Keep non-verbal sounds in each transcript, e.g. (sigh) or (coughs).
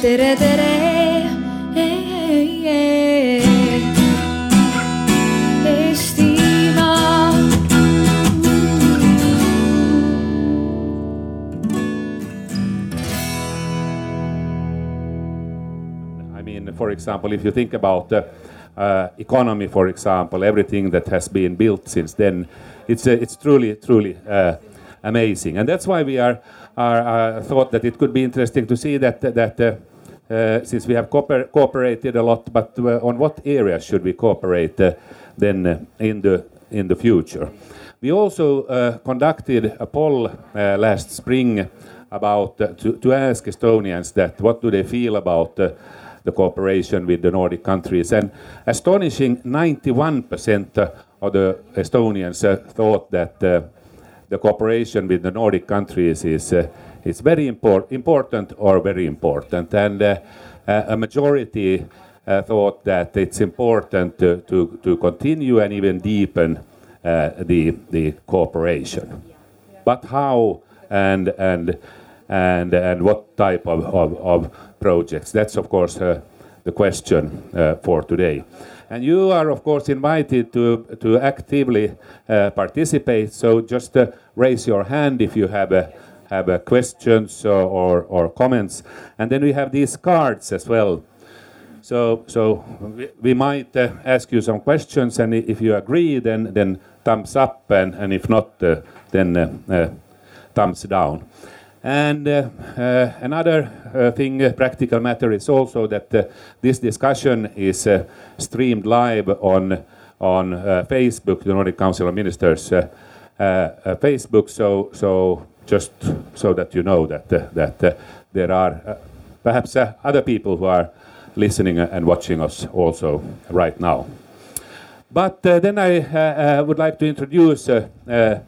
tere, tere. I mean, for example, if you think about the uh, economy, for example, everything that has been built since then, it's uh, it's truly truly uh, amazing, and that's why we are are uh, thought that it could be interesting to see that that. Uh, since we have cooper- cooperated a lot, but uh, on what areas should we cooperate uh, then in the in the future? We also conducted a poll last spring about to, to ask Estonians that what do they feel about the cooperation with the Nordic countries, and astonishing 91% of the Estonians uh, thought that uh, the cooperation with the Nordic countries is uh, is very impor- important or very important, and uh, uh, a majority uh, thought that it's important to, to, to continue and even deepen uh, the the cooperation. But how and and and and what type of, of, of projects? That's of course uh, the question uh, for today. And you are of course invited to to actively participate. So just raise your hand if you have uh, have uh, questions or, or comments. And then we have these cards as well. So, so we, we might uh, ask you some questions, and if you agree, then then thumbs up, and, and if not, uh, then uh, uh, thumbs down. And uh, uh, another thing, practical matter, is also that this discussion is streamed live on on Facebook, the Nordic Council of Ministers Facebook. So, so just so that you know that uh, that uh, there are uh, perhaps other people who are listening and watching us also right now. But then I would like to introduce the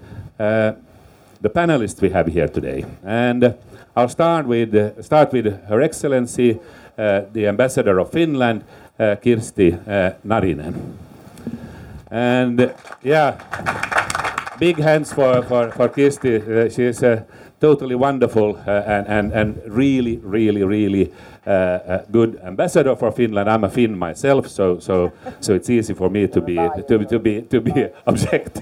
panelists we have here today, and I'll start with start with Her Excellency, uh, the Ambassador of Finland, uh, Kirsti uh, Narinen. And yeah, big hands for, for, for Kirsti. Uh, she is totally wonderful uh, and, and, and really, really, really uh, uh, good ambassador for Finland. I'm a Finn myself, so, so, so it's easy for me to be, to, be- to be, to be (laughs) object.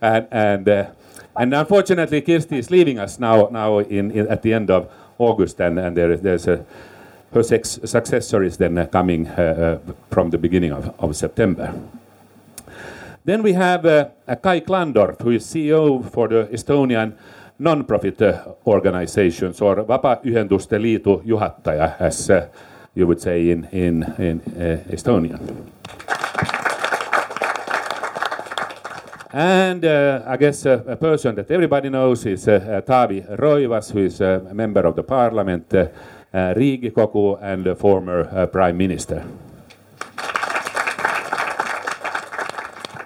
and, and, uh, and unfortunately, Kirsti is leaving us now, now in, in, at the end of August, and, and there there's a, her successor is then uh, coming uh, uh, from the beginning of, of September. Then we have uh, Kai Klandorf, who is CEO for the Estonian non-profit uh, organizations, or Vabaühenduste Liidu juhataja, as uh, you would say in, in, in Estonian. And uh, I guess uh, a person that everybody knows is uh, Taavi Roivas, who is a member of the parliament, uh, Riigikogu, and a former prime minister.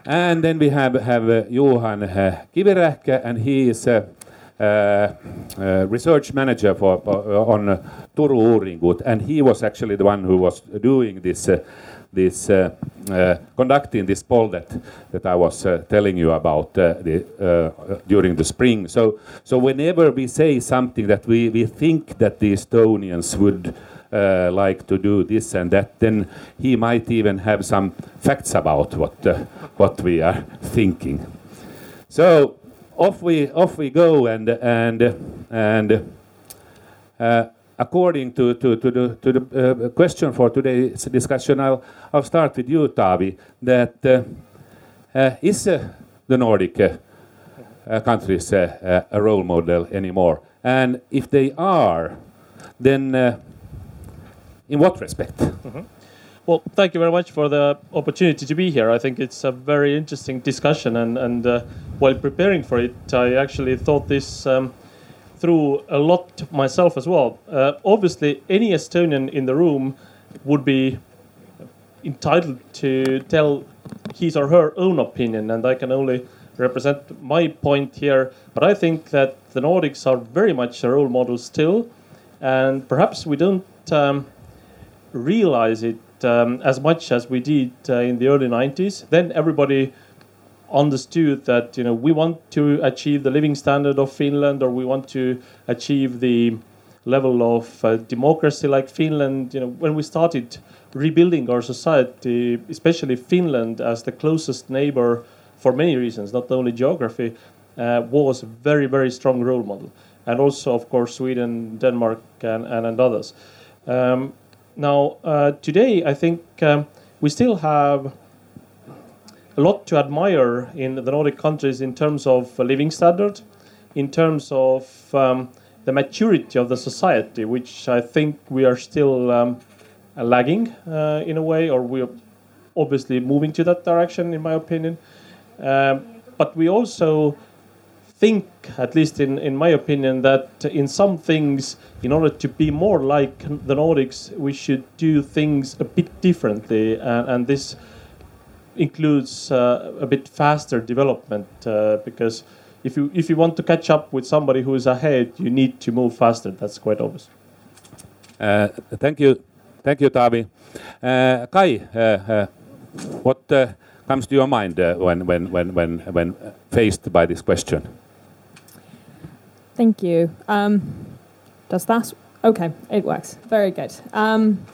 And then we have, have uh, Johan uh, and he is a uh, uh, research manager for, on uh, Turu-uuringute, and he was actually the one who was doing this, uh, this uh, uh, conducting this poll that, that I was uh, telling you about uh, the, uh, during the spring. So, so whenever we say something that we, we think that the Estonians would uh, like to do this and that, then he might even have some facts about what uh, what we are thinking. So off we off we go, and and and uh, according to to to the to the uh, question for today's discussion, I'll I'll start with you, Taavi. That uh, uh, is the Nordic countries a role model anymore? And if they are, then uh, in what respect? Well, thank you very much for the opportunity to be here. I think it's a very interesting discussion, and and uh, while preparing for it, I actually thought this um, through a lot myself as well. Uh, obviously, any Estonian in the room would be entitled to tell his or her own opinion, and I can only represent my point here. But I think that the Nordics are very much a role model still, and perhaps we don't. Um, realize it um, as much as we did uh, in the early 90s. Then everybody understood that you know we want to achieve the living standard of Finland, or we want to achieve the level of uh, democracy like Finland. You know, when we started rebuilding our society, especially Finland as the closest neighbor for many reasons, not only geography, uh, was a very, very strong role model. And also, of course, Sweden, Denmark, and, and, and others. Um, now, uh, today, I think um, we still have a lot to admire in the Nordic countries in terms of living standard, in terms of um, the maturity of the society, which I think we are still um, lagging uh, in a way, or we're obviously moving to that direction, in my opinion. Um, but we also think, at least in, in my opinion, that in some things, in order to be more like the Nordics, we should do things a bit differently. And, and this includes uh, a bit faster development uh, because if you if you want to catch up with somebody who is ahead, you need to move faster. That's quite obvious. Uh, thank you, thank you, Taavi. Uh, Kai, uh, uh, what comes to your mind when when when when when faced by this question? Thank you. Um, does that? Okay, it works. Very good. Um,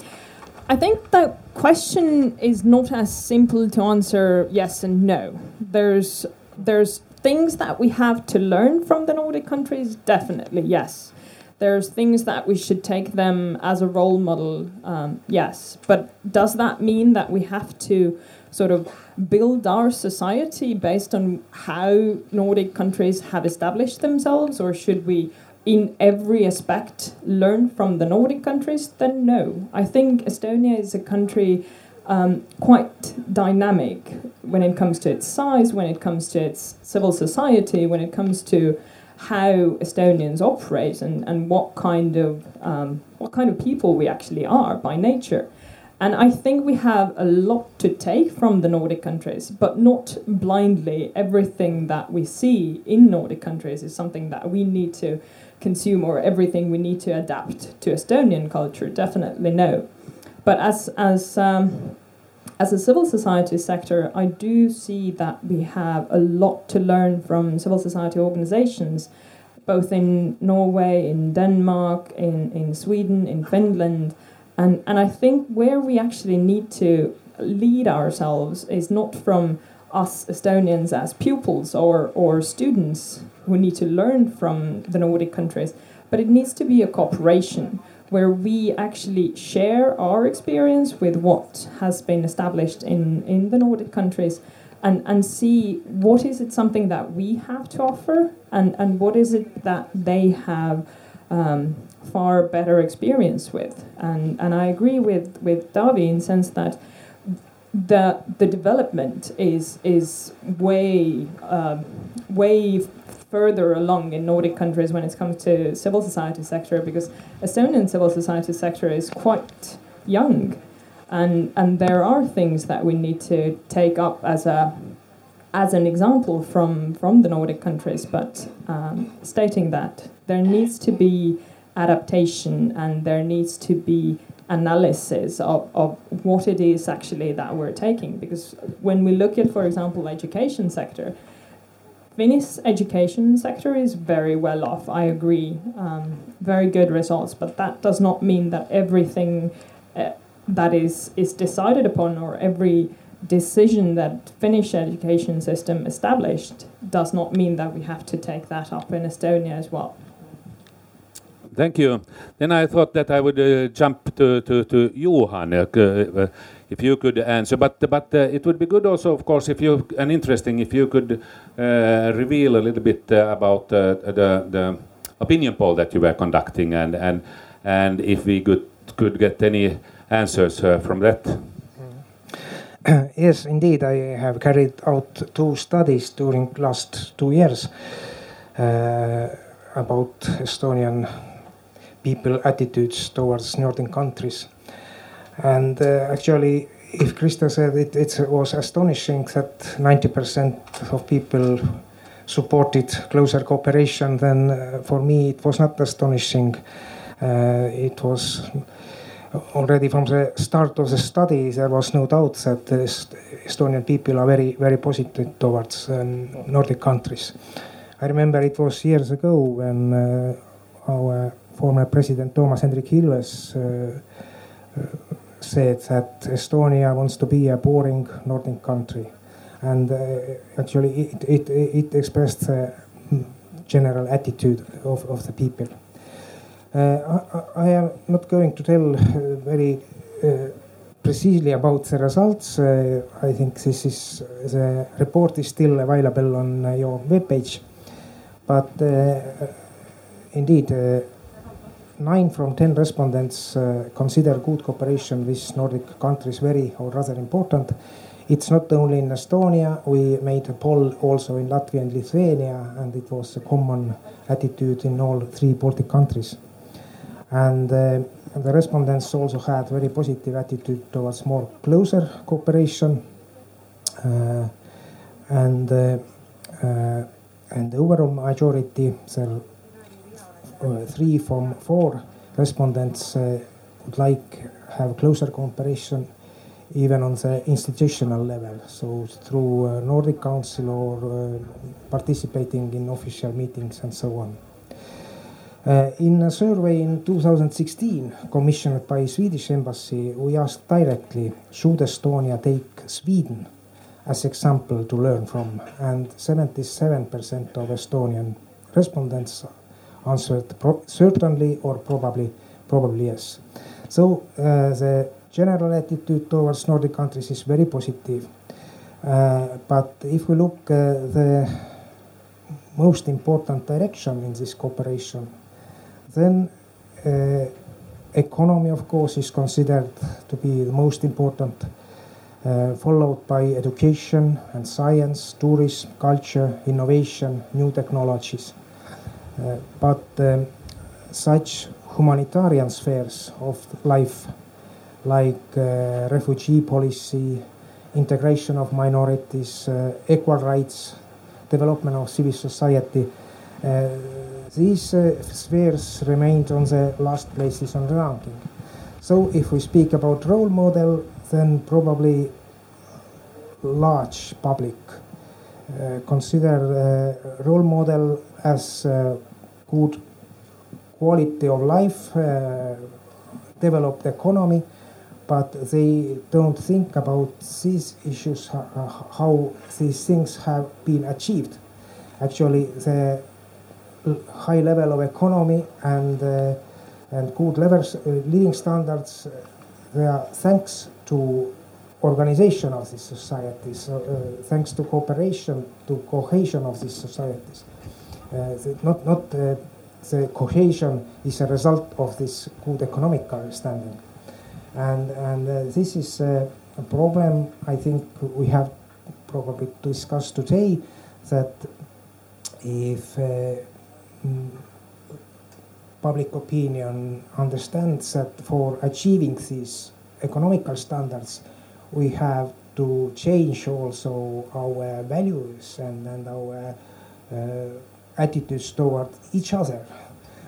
I think the question is not as simple to answer yes and no. There's there's things that we have to learn from the Nordic countries, definitely yes. There's things that we should take them as a role model, um, yes. But does that mean that we have to sort of build our society based on how Nordic countries have established themselves, or should we in every aspect learn from the Nordic countries, then no. I think Estonia is a country um, quite dynamic when it comes to its size, when it comes to its civil society, when it comes to how Estonians operate and, and what kind of um, what kind of people we actually are by nature. And I think we have a lot to take from the Nordic countries, but not blindly. Everything that we see in Nordic countries is something that we need to consume or everything we need to adapt to Estonian culture. Definitely no. But as as um, as a civil society sector, I do see that we have a lot to learn from civil society organizations, both in Norway, in Denmark, in, in Sweden, in Finland. And, and I think where we actually need to lead ourselves is not from us Estonians as pupils or, or students who need to learn from the Nordic countries, but it needs to be a cooperation where we actually share our experience with what has been established in, in the Nordic countries and, and see what is it something that we have to offer and, and what is it that they have um, far better experience with. And, and I agree with, with Taavi in sense that the the development is is way um, way further along in Nordic countries when it comes to civil society sector because Estonian civil society sector is quite young, and and there are things that we need to take up as a as an example from from the Nordic countries, but um, stating that there needs to be adaptation and there needs to be analysis of, of what it is actually that we're taking. Because when we look at, for example, the education sector, Finnish education sector is very well off. I agree, um, very good results, but that does not mean that everything uh, that is is decided upon or every decision that Finnish education system established does not mean that we have to take that up in Estonia as well. Thank you. Then I thought that I would uh, jump to, to, to Johan, uh, uh, if you could answer. But, but uh, it would be good also, of course, if you, and interesting, if you could uh, reveal a little bit uh, about the, the opinion poll that you were conducting and, and, and if we could, could get any answers from that. (clears throat) yes, indeed, I have carried out two studies during last two years about Estonian people attitudes towards northern countries. And uh, actually, if Krister said it, it was astonishing that 90% of people supported closer cooperation, then uh, for me it was not astonishing. Uh, it was already from the start of the study, there was no doubt that Estonian people are very, very positive towards um, Nordic countries. I remember it was years ago when uh, our former President Toomas Hendrik Ilves said that Estonia wants to be a boring Nordic country. And actually, it, it, it expressed the general attitude of, of the people. I, I, am not going to tell very precisely about the results. I think this is the report is still available on your webpage, but indeed, nine from ten respondents consider good cooperation with Nordic countries very or rather important. It's not only in Estonia. We made a poll also in Latvia and Lithuania, and it was a common attitude in all three Baltic countries. And the respondents also had very positive attitude towards more closer cooperation. Uh, and uh, uh, and the overall majority, so uh, three from four respondents uh, would like have closer cooperation even on the institutional level, so through uh, Nordic Council or participating in official meetings and so on. Uh, in a survey in 2016 commissioned by Swedish embassy, we asked directly, should Estonia take Sweden as example to learn from? And 77% of Estonian respondents answered certainly or probably, probably yes. So uh, the general attitude towards Nordic countries is very positive. Uh, but if we look the most important direction in this cooperation, then uh, economy, of course, is considered to be the most important, uh, followed by education and science, tourism, culture, innovation, new technologies. Uh, but um, such humanitarian spheres of life, like uh, refugee policy, integration of minorities, uh, equal rights, development of civil society, uh, these uh, spheres remained on the last places on the ranking. So if we speak about role model, then probably large public uh, consider uh, role model as uh, good quality of life, uh, developed economy, but they don't think about these issues, how, how these things have been achieved. Actually, the high level of economy and uh, and good levels, uh, living standards. Uh, are thanks to organization of these societies, uh, thanks to cooperation, to cohesion of these societies. Uh, not not uh, the cohesion is a result of this good economical standing, and and this is a problem I think we have probably discussed today that if Mm, public opinion understands that for achieving these economical standards, we have to change also our values and, and our uh, attitudes toward each other,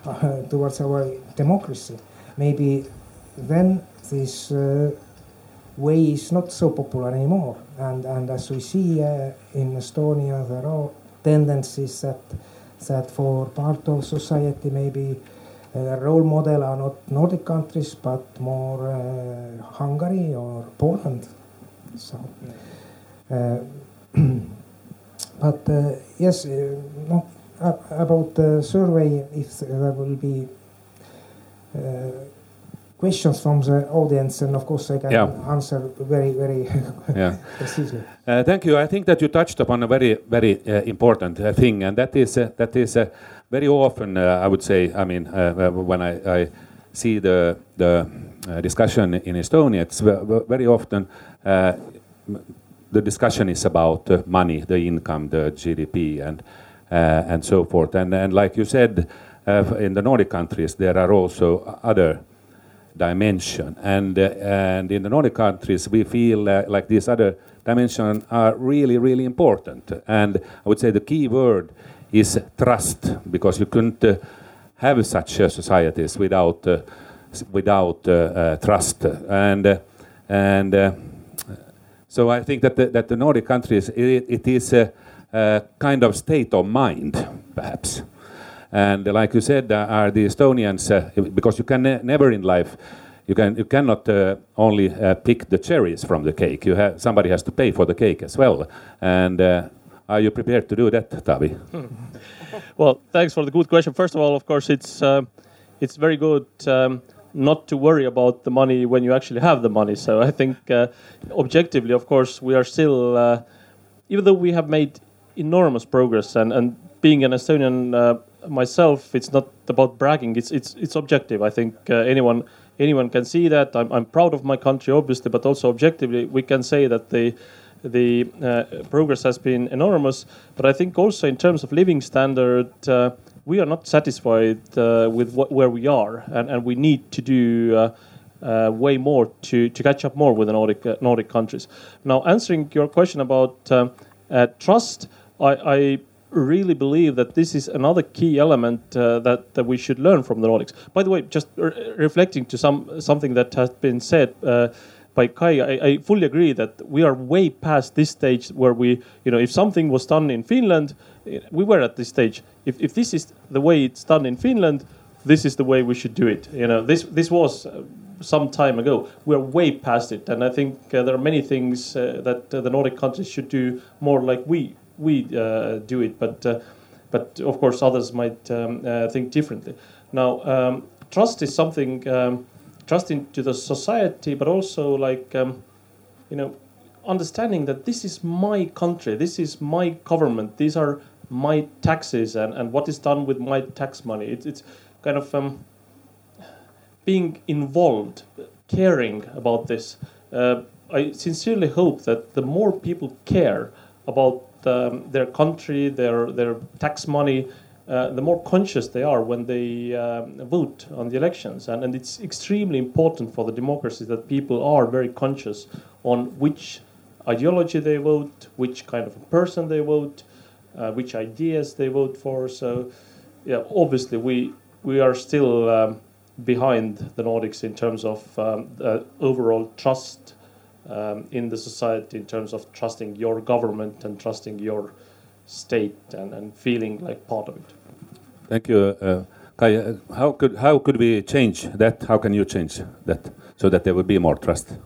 uh, (laughs) towards our democracy. Maybe then this uh, way is not so popular anymore. And, and as we see uh, in Estonia, there are tendencies that that for part of society maybe uh, role model are not Nordic countries but more uh, Hungary or Poland. So, uh, (clears throat) but uh, yes, uh, no, about the survey, if there will be uh, questions from the audience, and of course I can yeah. answer very, very (laughs) yeah. precisely. Uh, thank you. I think that you touched upon a very, very uh, important uh, thing, and that is uh, that is uh, very often uh, I would say. I mean, when I, I, see the the discussion in Estonia, it's very often the discussion is about money, the income, the GDP, and and so forth. And and like you said, in the Nordic countries, there are also other dimension. And, uh, and in the Nordic countries, we feel uh, like these other dimensions are really, really important. And I would say the key word is trust, because you couldn't uh, have such societies without, without trust. And, and so I think that the, that the Nordic countries, it, it is a, a kind of state of mind, perhaps. And like you said, uh, are the Estonians uh, because you can ne never in life you can you cannot uh, only uh, pick the cherries from the cake. You have somebody has to pay for the cake as well. And uh, are you prepared to do that, Taavi? (laughs) Well, thanks for the good question. First of all, of course, it's uh, it's very good. Um, not to worry about the money when you actually have the money. So I think objectively, of course, we are still, even though we have made enormous progress and, and being an Estonian myself, it's not about bragging. It's it's it's objective. I think anyone anyone can see that. I'm, I'm proud of my country, obviously, but also objectively, we can say that the the uh, progress has been enormous. But I think also in terms of living standard, uh, we are not satisfied uh, with what, where we are, and, and we need to do. Uh, uh, way more to, to catch up more with the Nordic uh, Nordic countries. Now, answering your question about trust, I, I really believe that this is another key element uh, that that we should learn from the Nordics. By the way, just re- reflecting to some something that has been said. Uh, by Kai, I, I, fully agree that we are way past this stage where we, you know, if something was done in Finland, we were at this stage. If, if this is the way it's done in Finland, this is the way we should do it. You know, this this was uh, some time ago. We are way past it, and I think uh, there are many things uh, that uh, the Nordic countries should do more like we we uh, do it, but uh, but of course others might um, uh, think differently. Now, um, trust is something um, trust into the society, but also like um, you know understanding that this is my country, this is my government, these are my taxes, and, and what is done with my tax money. It, it's kind of um, being involved, caring about this. Uh, I sincerely hope that the more people care about um, their country, their their tax money, uh, the more conscious they are when they uh, vote on the elections. And, and it's extremely important for the democracy that people are very conscious on which ideology they vote, which kind of person they vote, uh, which ideas they vote for. So, yeah, obviously we we are still um, behind the Nordics in terms of um, overall trust um, in the society in terms of trusting your government and trusting your state and, and feeling like part of it. Thank you. Uh, Kai, uh, how could how could we change that? How can you change that so that there will be more trust?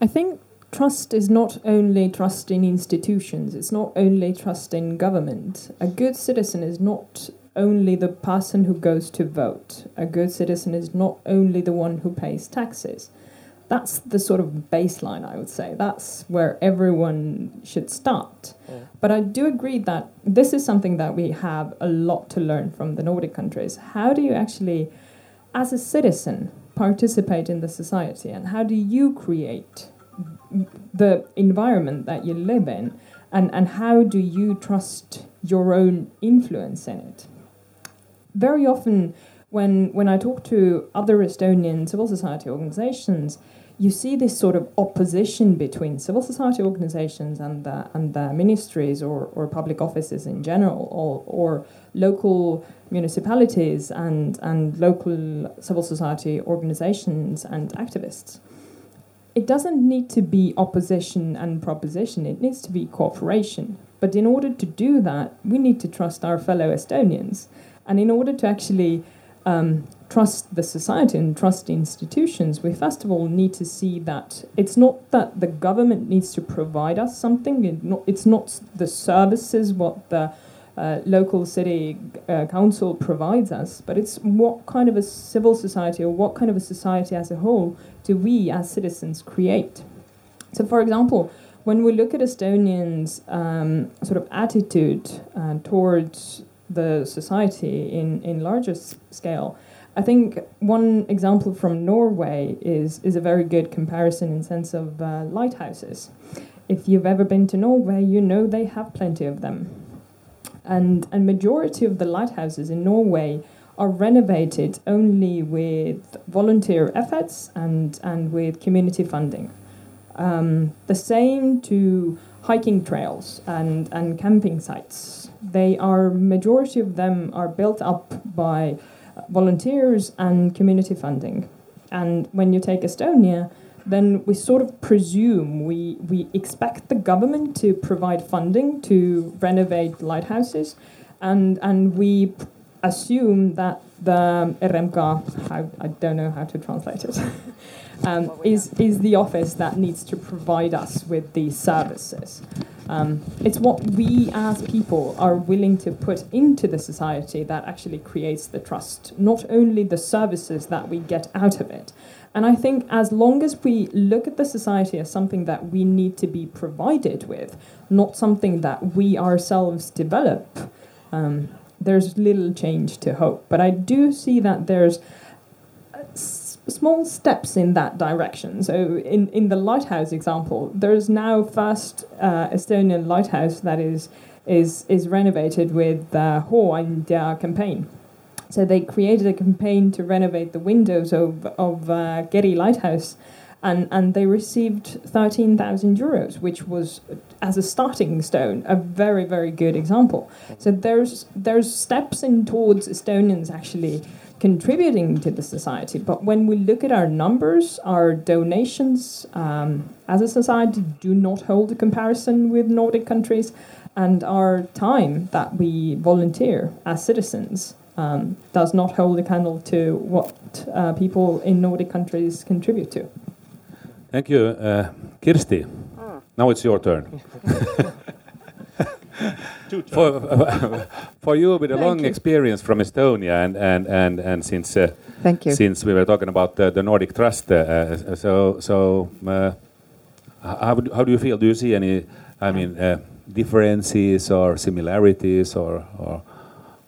I think trust is not only trust in institutions. It's not only trust in government. A good citizen is not only the person who goes to vote. A good citizen is not only the one who pays taxes that's the sort of baseline, I would say. That's where everyone should start. Yeah. But I do agree that this is something that we have a lot to learn from the Nordic countries. How do you actually, as a citizen, participate in the society, and how do you create the environment that you live in, and, and how do you trust your own influence in it? Very often, when when I talk to other Estonian civil society organizations, you see this sort of opposition between civil society organizations and the, and the ministries or, or public offices in general, or, or local municipalities and, and local civil society organizations and activists. It doesn't need to be opposition and proposition, it needs to be cooperation. But in order to do that, we need to trust our fellow Estonians. And in order to actually um, trust the society and trust institutions, we first of all need to see that it's not that the government needs to provide us something, it's not the services what the uh, local city uh, council provides us, but it's what kind of a civil society or what kind of a society as a whole do we as citizens create. So, for example, when we look at Estonians' um, sort of attitude uh, towards the society in, in larger s- scale, I think one example from Norway is is a very good comparison in sense of uh, lighthouses. If you've ever been to Norway, you know they have plenty of them, and a majority of the lighthouses in Norway are renovated only with volunteer efforts and and with community funding. Um, the same to hiking trails and and camping sites. They are majority of them are built up by volunteers and community funding. And when you take Estonia, then we sort of presume we, we expect the government to provide funding to renovate lighthouses, and and we assume that the RMK, how, I don't know how to translate it, (laughs) um, is, is the office that needs to provide us with these services. Um, it's what we as people are willing to put into the society that actually creates the trust, not only the services that we get out of it. And I think as long as we look at the society as something that we need to be provided with, not something that we ourselves develop, um, there's little change to hope. But I do see that there's small steps in that direction. So, in, in the lighthouse example, there's now first uh, Estonian lighthouse that is is is renovated with the Hooandja campaign. So they created a campaign to renovate the windows of of uh, Keri Lighthouse, and and they received thirteen thousand euros, which was as a starting stone a very very good example. So there's there's steps in towards Estonians actually contributing to the society. But when we look at our numbers, our donations um, as a society do not hold a comparison with Nordic countries, and our time that we volunteer as citizens um, does not hold a candle to what uh, people in Nordic countries contribute to. Thank you. Uh, Kirsti, now it's your turn. (laughs) for, (laughs) for you with a Thank long you. experience from Estonia and, and, and, and since uh, Thank you. since we were talking about the, the Nordic trust, uh, uh, so so uh, how, do- how do you feel? Do you see any, I mean, uh, differences or similarities, or, or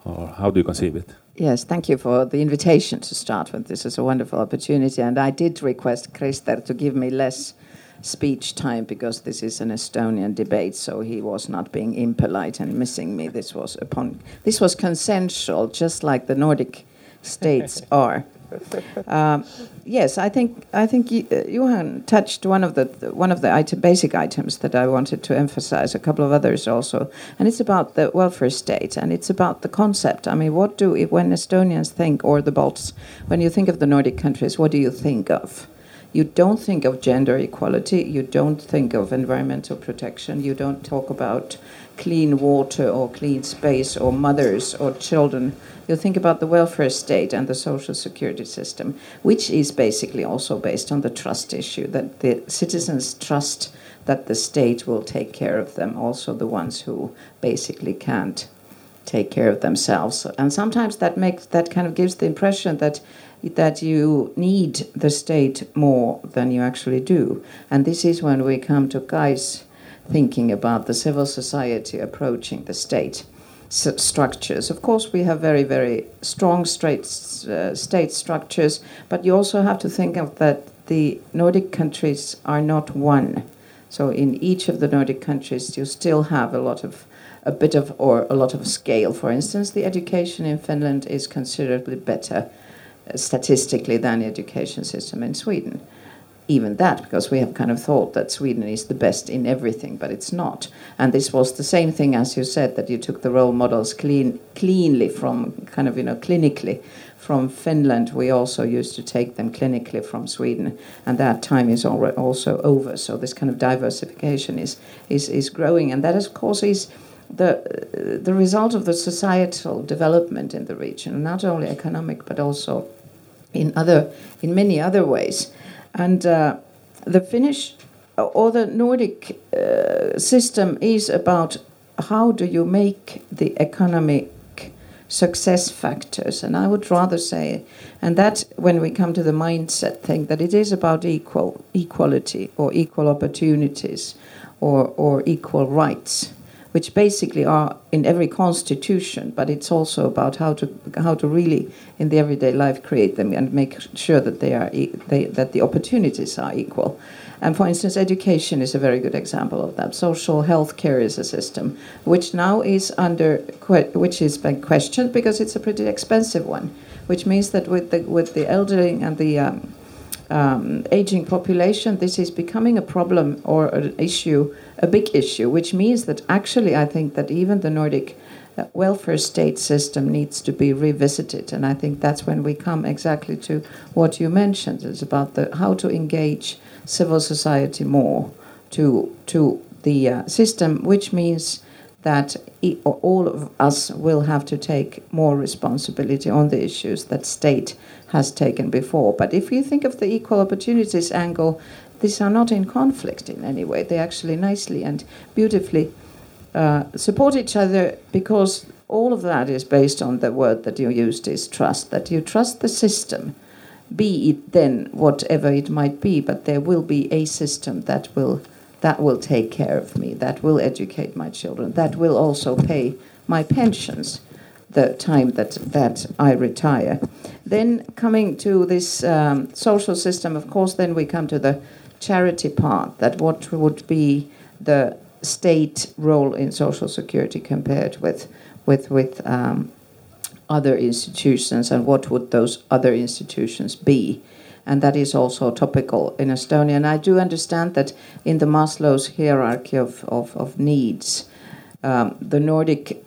or how do you conceive it? Yes, thank you for the invitation to start with. This is a wonderful opportunity, and I did request Krister to give me less speech time because this is an Estonian debate, so he was not being impolite and missing me. This was upon this was consensual, just like the Nordic states (laughs) are. Um, yes, I think I think y- uh, Johan touched one of the one of the item, basic items that I wanted to emphasize. A couple of others also, and it's about the welfare state, and it's about the concept. I mean, what do when Estonians think, or the Balts, when you think of the Nordic countries, what do you think of? You don't think of gender equality. You don't think of environmental protection. You don't talk about clean water or clean space or mothers or children. You think about the welfare state and the social security system, which is basically also based on the trust issue that the citizens trust that the state will take care of them, also the ones who basically can't take care of themselves. And sometimes that makes that kind of gives the impression that that you need the state more than you actually do. And this is when we come to Kai's thinking about the civil society approaching the state structures. Of course, we have very, very strong straight, uh, state structures, but you also have to think of that the Nordic countries are not one. So in each of the Nordic countries, you still have a lot of a bit of or a lot of scale. For instance, the education in Finland is considerably better statistically than the education system in Sweden. Even that, because we have kind of thought that Sweden is the best in everything, but it's not. And this was the same thing as you said that you took the role models clean, cleanly from kind of you know clinically from Finland. We also used to take them clinically from Sweden, and that time is also over. So this kind of diversification is is is growing, and that of course is the the result of the societal development in the region, not only economic but also in other in many other ways. And uh, the Finnish or the Nordic uh, system is about how do you make the economic success factors and i would rather say and that when we come to the mindset thing that it is about equal equality or equal opportunities or, or equal rights which basically are in every constitution, but it's also about how to how to really in the everyday life create them and make sure that they are they, that the opportunities are equal. And for instance, education is a very good example of that. Social health care is a system which now is under which is being questioned because it's a pretty expensive one, which means that with the with the elderly and the um, um, aging population, this is becoming a problem or an issue, a big issue, which means that actually I think that even the Nordic uh, welfare state system needs to be revisited. And I think that's when we come exactly to what you mentioned. It's about the, how to engage civil society more to, to the uh, system, which means that all of us will have to take more responsibility on the issues that state has taken before. But if you think of the equal opportunities angle, these are not in conflict in any way. They actually nicely and beautifully uh, support each other because all of that is based on the word that you used is trust, that you trust the system, be it then whatever it might be, but there will be a system that will that will take care of me, that will educate my children, that will also pay my pensions the time that, that I retire. Then, coming to this um, social system, of course, then we come to the charity part that what would be the state role in social security compared with, with, with um, other institutions and what would those other institutions be and that is also topical in Estonia. And I do understand that in the Maslow's hierarchy of, of, of needs, um, the Nordic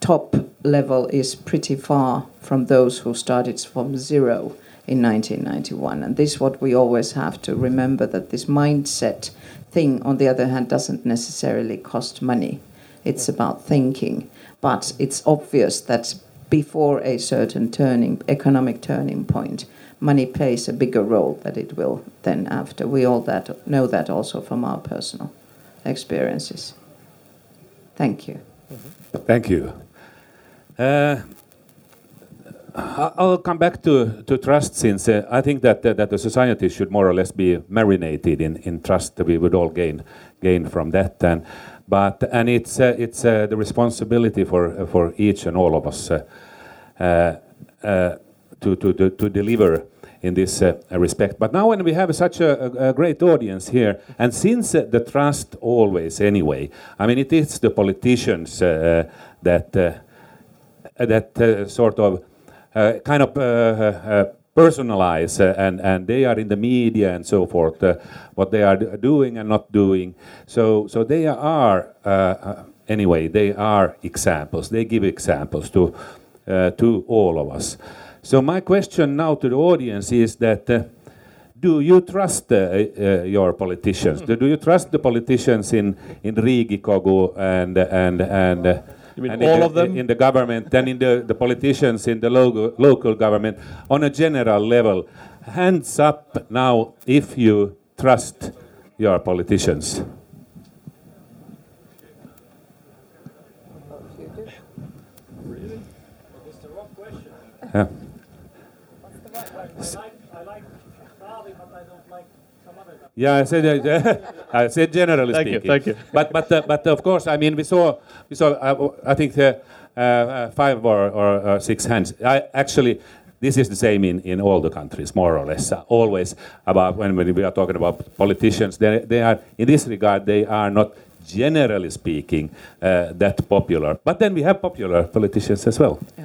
top level is pretty far from those who started from zero in 1991. And this is what we always have to remember that this mindset thing, on the other hand, doesn't necessarily cost money. It's about thinking. But it's obvious that before a certain turning economic turning point, money plays a bigger role than it will then after. We all that know that also from our personal experiences. Thank you. Thank you. Uh, I'll come back to, to trust since uh, I think that, uh, that the society should more or less be marinated in, in trust. We would all gain gain from that, and but and it's uh, it's uh, the responsibility for for each and all of us uh, to, to, to, to deliver in this uh, respect. But now, when we have such a, a, great audience here, and since uh, the trust always, anyway, I mean, it is the politicians uh, that uh, that uh, sort of uh, kind of personalize, and and they are in the media and so forth, what they are doing and not doing. So so they are anyway, they are examples. They give examples to to all of us. So my question now to the audience is that uh, do you trust uh, uh, your politicians? do, do you trust the politicians in in Riigikogu and and and uh, you mean and all the, of them? in the government and in the, the politicians in the local, local government on a general level? Hands up now if you trust your politicians. Yeah. Yeah, I said, uh, (laughs) I said generally Thank you, speaking. thank you. But but uh, but of course, I mean, we saw we saw uh, I think uh, uh, five or, or six hands. I actually. This is the same in, in all the countries, more or less. Uh, always about when, when we are talking about politicians, they, they are in this regard they are not generally speaking uh, that popular. But then we have popular politicians as well. Yeah.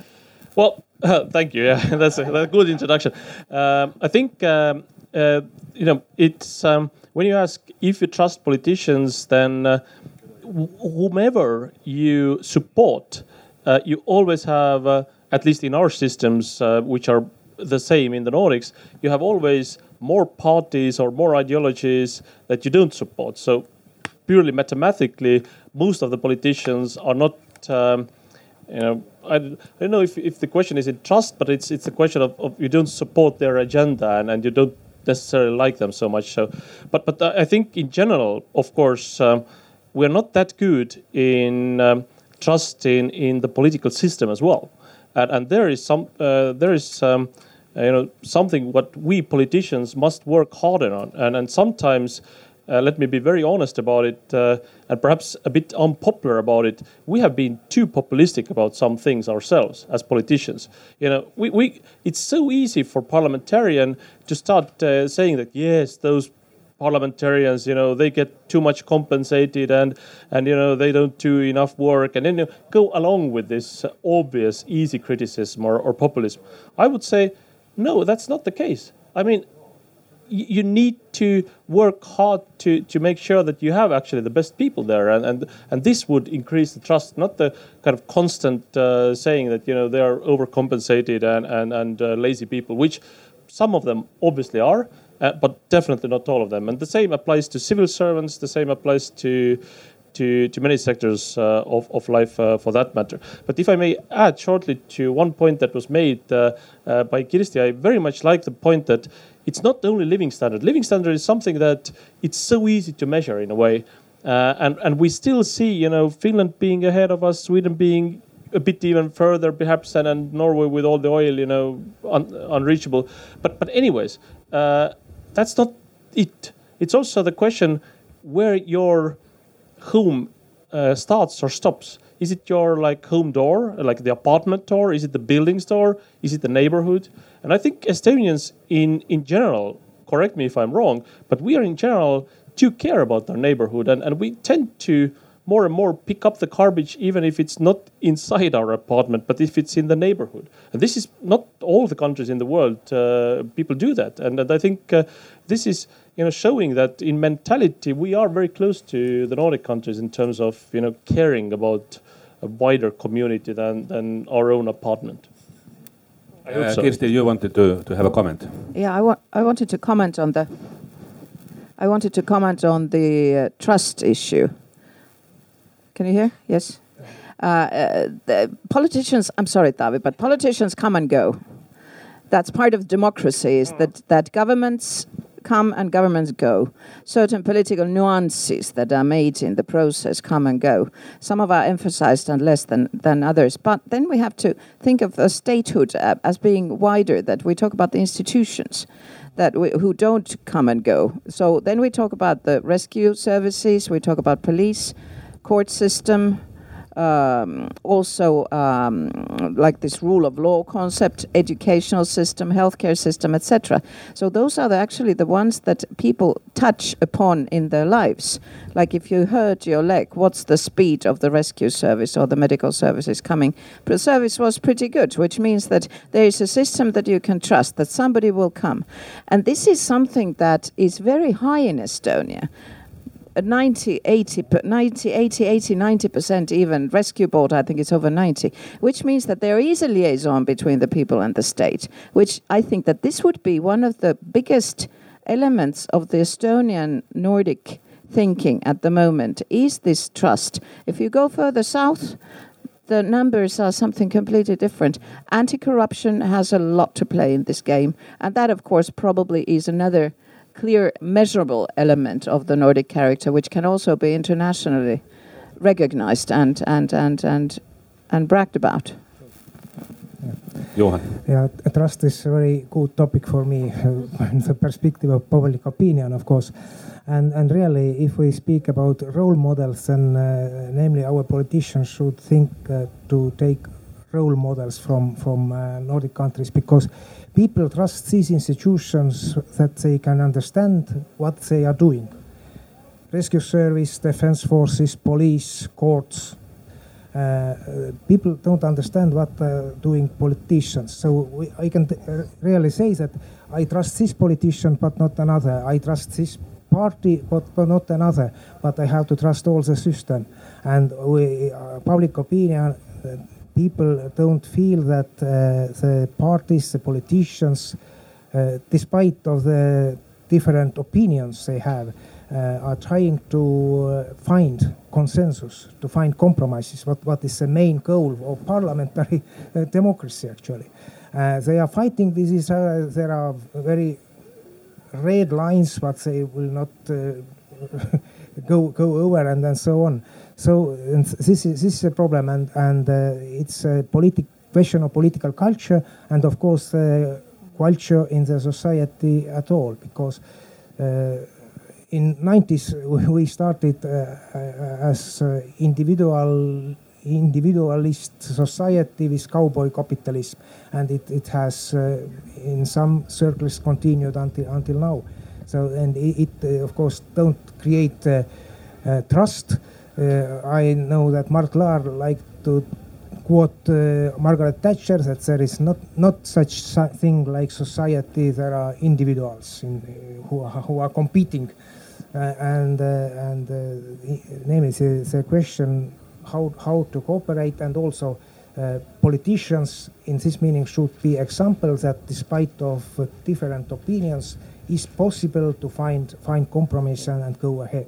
Well, uh, (laughs) thank you. Yeah, (laughs) that's a, that's a good introduction. Um, I think um, uh, you know it's um, when you ask if you trust politicians, then uh, wh- whomever you support, uh, you always have, uh, at least in our systems, uh, which are the same in the Nordics, you have always more parties or more ideologies that you don't support. So purely mathematically, most of the politicians are not. Um, you know, I, I don't know if, if the question is in trust, but it's it's a question of, of you don't support their agenda and, and you don't necessarily like them so much. So, but but I think in general, of course, um, we're not that good in um, trusting in the political system as well, and, and there is some uh, there is. Um, uh, you know something what we politicians must work harder on and and sometimes uh, let me be very honest about it uh, and perhaps a bit unpopular about it. We have been too populistic about some things ourselves as politicians. You know we, we it's so easy for parliamentarian to start uh, saying that yes those parliamentarians you know they get too much compensated and and you know they don't do enough work. And then you know, go along with this obvious easy criticism or, or populism. I would say no, that's not the case. I mean, you need to work hard to, to make sure that you have actually the best people there, and, and and this would increase the trust, not the kind of constant uh, saying that you know they are overcompensated and and and uh, lazy people, which some of them obviously are, uh, but definitely not all of them. And the same applies to civil servants. The same applies to to, to many sectors uh, of, of life uh, for that matter. But if I may add shortly to one point that was made uh, uh, by Kirsti, I very much like the point that it's not only living standard. Living standard is something that it's so easy to measure in a way. Uh, and, and we still see, you know, Finland being ahead of us, Sweden being a bit even further perhaps than and Norway with all the oil, you know, un, unreachable. But, but anyways, uh, that's not it. It's also the question where your home uh, starts or stops. Is it your like home door, like the apartment door? Is it the building store? Is it the neighborhood? And I think Estonians in in general, correct me if I'm wrong, but we are in general do care about our neighborhood, and, and we tend to more and more pick up the garbage even if it's not inside our apartment but if it's in the neighborhood. And this is not all the countries in the world uh, people do that. And, and i think uh, this is you know showing that in mentality we are very close to the nordic countries in terms of you know caring about a wider community than, than our own apartment uh, so. Kirsti, you wanted to, to have a comment. Yeah, I, wa- I wanted to comment on the I wanted to comment on the uh, trust issue can you hear? Yes. Uh, uh, the politicians, I'm sorry, David, but politicians come and go. That's part of democracy, is that, that governments come and governments go. Certain political nuances that are made in the process come and go. Some of are emphasized and less than, than others. But then we have to think of the statehood uh, as being wider, that we talk about the institutions that we, who don't come and go. So then we talk about the rescue services, we talk about police, court system, um, also um, like this rule of law concept, educational system, healthcare system, etc. So those are the, actually the ones that people touch upon in their lives. Like if you hurt your leg, what's the speed of the rescue service or the medical services coming? The service was pretty good, which means that there is a system that you can trust, that somebody will come. And this is something that is very high in Estonia. 90, 80, 90, 80, 80, 90% even. Rescue board, I think it's over 90, which means that there is a liaison between the people and the state, which I think that this would be one of the biggest elements of the Estonian Nordic thinking at the moment is this trust. If you go further south, the numbers are something completely different. Anti corruption has a lot to play in this game, and that, of course, probably is another clear, measurable element of the Nordic character, which can also be internationally recognized and, and, and, and, and bragged about. Johan. Yeah, trust is a very good topic for me in the perspective of public opinion, of course. And, and really, if we speak about role models, then uh, namely our politicians should think uh, to take role models from, from uh, Nordic countries because people trust these institutions that they can understand what they are doing. Rescue service, defense forces, police, courts. Uh, people don't understand what are doing politicians. So we, I can uh, really say that I trust this politician but not another. I trust this party but, but not another. But I have to trust all the system. And we, uh, public opinion uh, people don't feel that uh, the parties, the politicians, uh, despite of the different opinions they have, uh, are trying to find consensus, to find compromises. What what is the main goal of parliamentary democracy? Actually, they are fighting. This is there are very red lines, but they will not (laughs) go go over, and then so on. So this is this is a problem, and and uh, it's a politic question of political culture, and of course uh, culture in the society at all, because. Uh, in 90s (laughs) we started uh, uh, as uh, individual individualist society with cowboy capitalism and it, it has in some circles continued until until now so and it, it of course don't create trust uh, I know that Mart Laar liked to quote uh, Margaret Thatcher that there is not not such thing like society. There are individuals in, uh, who are, who are competing, uh, and uh, and uh, namely the, question how how to cooperate and also. politicians in this meaning should be examples that despite of different opinions is possible to find find compromise and, and go ahead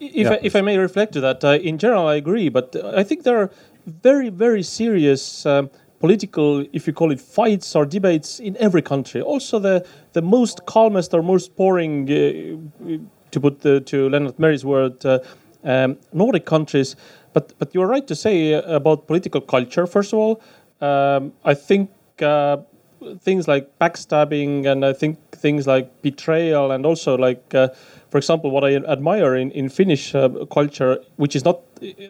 if Yeah, I, if I may reflect to that, uh, in general I agree, but uh, I think there are very very serious um, political, if you call it fights or debates in every country. Also the the most calmest or most boring, uh, to put the, to Lennart Meri's word, uh, um, Nordic countries. But but you're right to say uh, about political culture. First of all, um, I think. Uh, things like backstabbing and I think things like betrayal and also like uh, for example what I admire in, in Finnish uh, culture which is not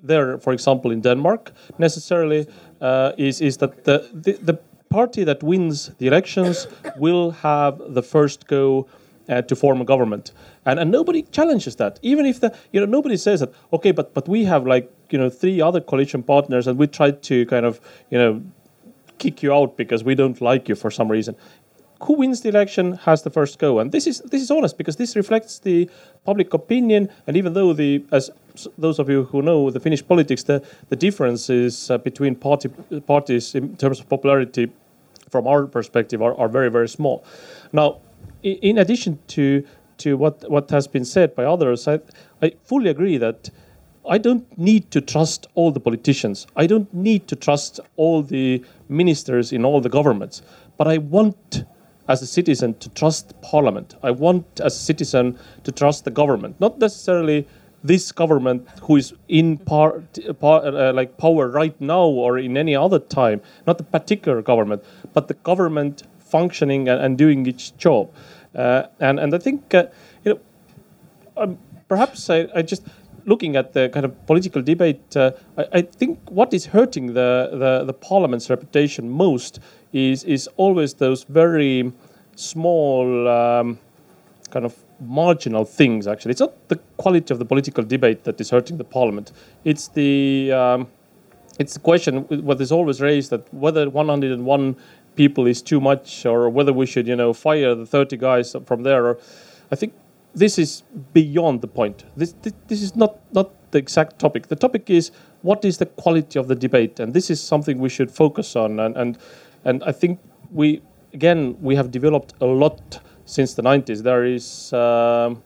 there for example in Denmark necessarily uh, is is that the, the the party that wins the elections will have the first go uh, to form a government and and nobody challenges that even if the you know nobody says that okay but but we have like you know three other coalition partners and we tried to kind of you know kick you out because we don't like you for some reason. Who wins the election has the first go, and this is this is honest because this reflects the public opinion. And even though the as those of you who know the Finnish politics, the the difference is uh, between party parties in terms of popularity, from our perspective, are, are very very small. Now, in addition to to what what has been said by others, I I fully agree that I don't need to trust all the politicians. I don't need to trust all the ministers in all the governments. But I want, as a citizen, to trust parliament. I want, as a citizen, to trust the government. Not necessarily this government who is in par, par, uh, like power right now or in any other time. Not the particular government, but the government functioning and, and doing its job. Uh, and and I think uh, you know um, perhaps I, I just looking at the kind of political debate, uh, I, I think what is hurting the, the, the parliament's reputation most is is always those very small um, kind of marginal things. Actually, it's not the quality of the political debate that is hurting the parliament. It's the um, it's the question what is always raised that whether 101 people is too much or whether we should you know fire the 30 guys from there i think this is beyond the point this, this this is not not the exact topic the topic is what is the quality of the debate and this is something we should focus on and and, and i think we again we have developed a lot since the 90s there is um,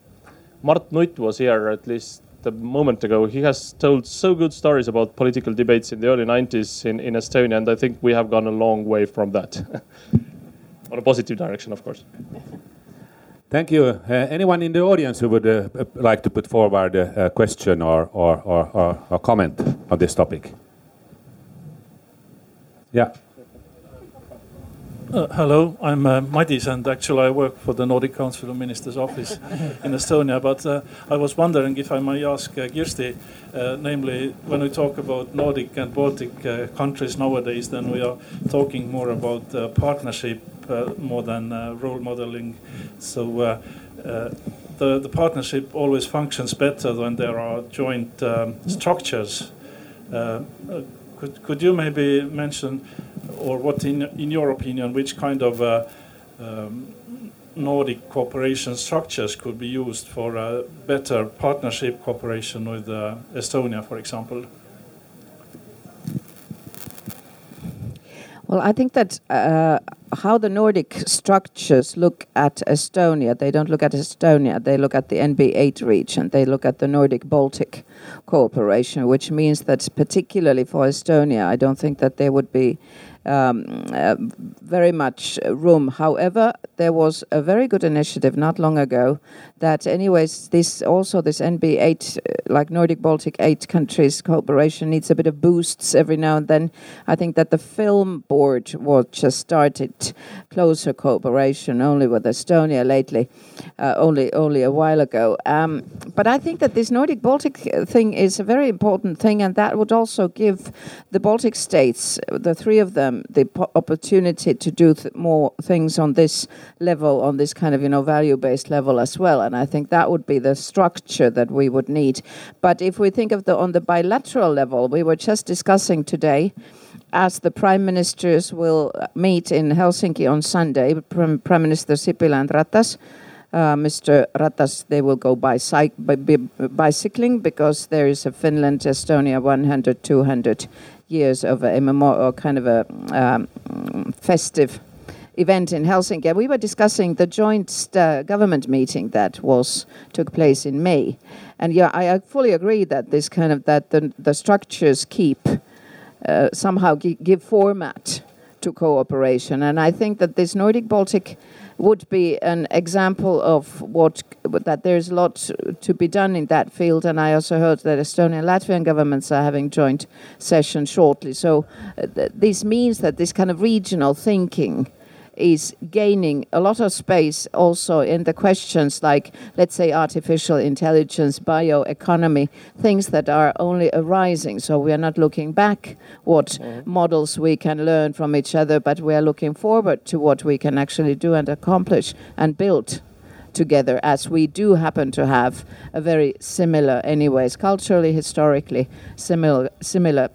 Mart Nutt was here at least a moment ago. He has told so good stories about political debates in the early 90s in, in Estonia, and I think we have gone a long way from that. (laughs) On a positive direction, of course. Thank you. Uh, anyone in the audience who would uh, uh, like to put forward a, a question or, or, or, or, or comment on this topic? Yeah. Uh, hello, I'm uh, Madis, and actually I work for the Nordic Council of Ministers office in (laughs) Estonia. But uh, I was wondering if I may ask uh, Kirsti, uh, namely, when we talk about Nordic and Baltic uh, countries nowadays, then we are talking more about uh, partnership uh, more than uh, role modeling. So uh, uh, the, the partnership always functions better when there are joint um, structures. Could, could you maybe mention, or what in, in your opinion, which kind of uh, um, Nordic cooperation structures could be used for a better partnership cooperation with uh, Estonia, for example? Well, I think that uh, how the Nordic structures look at Estonia, they don't look at Estonia, they look at the NB8 region, they look at the Nordic Baltic cooperation, which means that particularly for Estonia, I don't think that there would be um, uh, very much room. However, there was a very good initiative not long ago that, anyways, this also this NB8, uh, like Nordic Baltic eight countries cooperation needs a bit of boosts every now and then. I think that the film board was just started closer cooperation only with Estonia lately, uh, only only a while ago. Um, but I think that this Nordic Baltic thing is a very important thing, and that would also give the Baltic states, the three of them, the po- opportunity to do th- more things on this level, on this kind of you know value-based level as well. And I think that would be the structure that we would need. But if we think of the on the bilateral level, we were just discussing today as the prime ministers will meet in Helsinki on Sunday, Prime, Minister Sipilä and Ratas, uh, Mr. Ratas, they will go by, cy- by, by bicycling because there is a Finland Estonia 100 200 years of a or kind of a um, festive event in Helsinki. We were discussing the joint uh, government meeting that was took place in May, and yeah, I, I fully agree that this kind of that the, the structures keep uh, somehow gi- give format to cooperation, and I think that this Nordic Baltic would be an example of what that there's a lot to be done in that field. And I also heard that Estonian and Latvian governments are having joint sessions shortly. So uh, th- this means that this kind of regional thinking is gaining a lot of space also in the questions like, let's say, artificial intelligence, bioeconomy, things that are only arising. So we are not looking back what mm-hmm. models we can learn from each other, but we are looking forward to what we can actually do and accomplish and build together as we do happen to have a very similar anyways culturally historically similar similar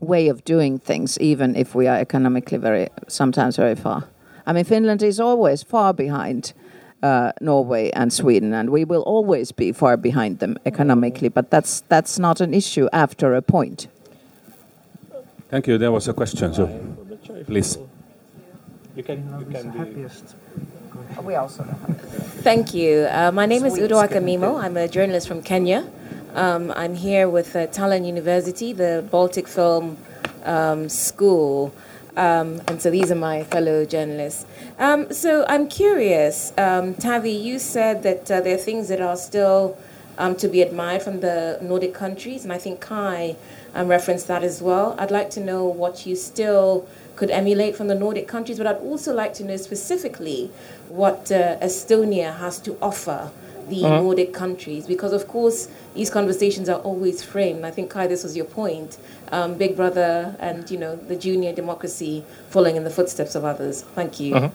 way of doing things even if we are economically very sometimes very far I mean, Finland is always far behind uh, Norway and Sweden, and we will always be far behind them economically. But that's that's not an issue after a point. Thank you. There was a question, so please. You can, you can be. happiest. We also. Thank you. Uh, my name is Udo Akamimo. I'm a journalist from Kenya. Um, I'm here with uh, Tallinn University, the Baltic Film um, School. Um, and so these are my fellow journalists. Um, so I'm curious, um, Taavi, you said that uh, there are things that are still um, to be admired from the Nordic countries, and I think Kai um, referenced that as well. I'd like to know what you still could emulate from the Nordic countries, but I'd also like to know specifically what uh, Estonia has to offer the Nordic countries, because of course these conversations are always framed. I think Kai, this was your point: um, Big Brother and you know the junior democracy following in the footsteps of others. Thank you.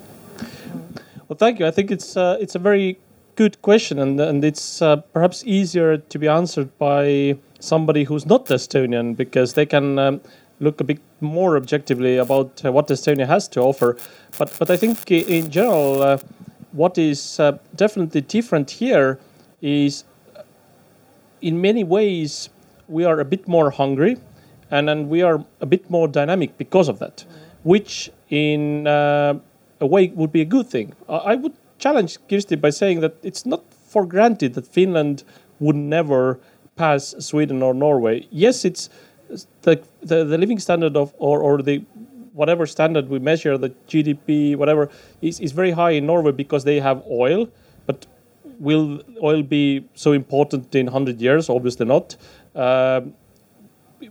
Well, thank you. I think it's uh, it's a very good question, and and it's uh, perhaps easier to be answered by somebody who's not Estonian because they can um, look a bit more objectively about uh, what Estonia has to offer. But but I think in general, uh, what is uh, definitely different here is in many ways we are a bit more hungry and we are a bit more dynamic because of that which in uh, a way would be a good thing. I, would challenge kirsti by saying that it's not for granted that finland would never pass sweden or norway. Yes it's the, the, the living standard of or, or the whatever standard we measure the gdp whatever is, is very high in norway because they have oil but will oil be so important in 100 years? Obviously not. Um,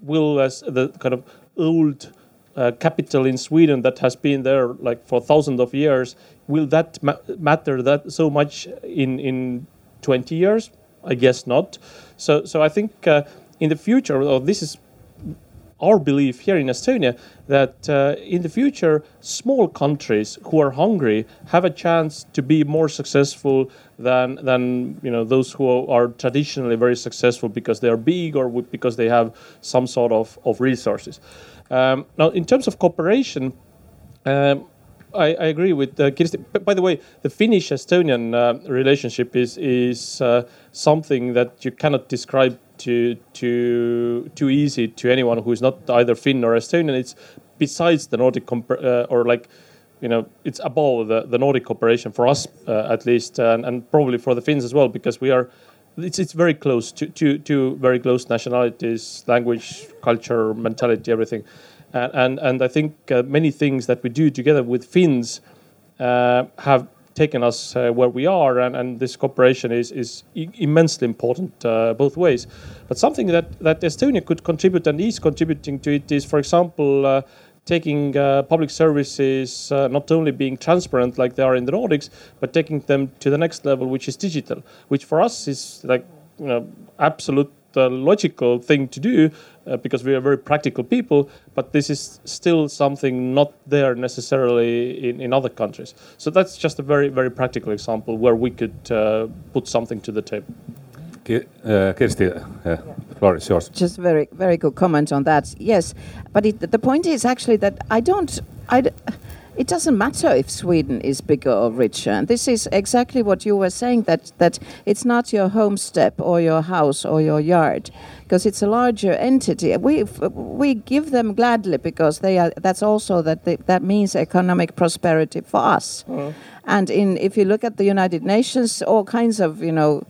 will as the kind of old uh, capital in Sweden that has been there like for thousands of years, will that ma- matter that so much in in 20 years? I guess not. So so I think uh, in the future, or this is our belief here in Estonia that uh, in the future, small countries who are hungry have a chance to be more successful than than you know those who are traditionally very successful because they are big or because they have some sort of of resources. Um, now, in terms of cooperation. Um, I, I agree with uh, Kirsti. By the way, the Finnish-Estonian uh, relationship is is uh, something that you cannot describe to to too easy to anyone who is not either Finn or Estonian. It's besides the Nordic comp- uh, or like you know it's above the, the Nordic cooperation for us uh, at least, and, and probably for the Finns as well because we are. It's, it's very close to, to, to very close nationalities, language, culture, mentality, everything and and, and I think uh, many things that we do together with Finns uh, have taken us uh, where we are, and, and this cooperation is is immensely important uh, both ways. But something that that Estonia could contribute and is contributing to it is, for example. Uh, Taking uh, public services, uh, not only being transparent like they are in the Nordics, but taking them to the next level, which is digital, which for us is like you know absolute uh, logical thing to do uh, because we are very practical people, but this is still something not there necessarily in, in other countries. So that's just a very, very practical example where we could uh, put something to the table. Ki- uh, Kirsti, uh, floor is yours. Just very, very good comment on that. Yes, but it, the point is actually that I don't, I, d- it doesn't matter if Sweden is bigger or richer. And this is exactly what you were saying that, that it's not your homestead or your house or your yard, because it's a larger entity. We, we give them gladly because they are, that's also that, they, that means economic prosperity for us. Mm. And in, if you look at the United Nations, all kinds of, you know,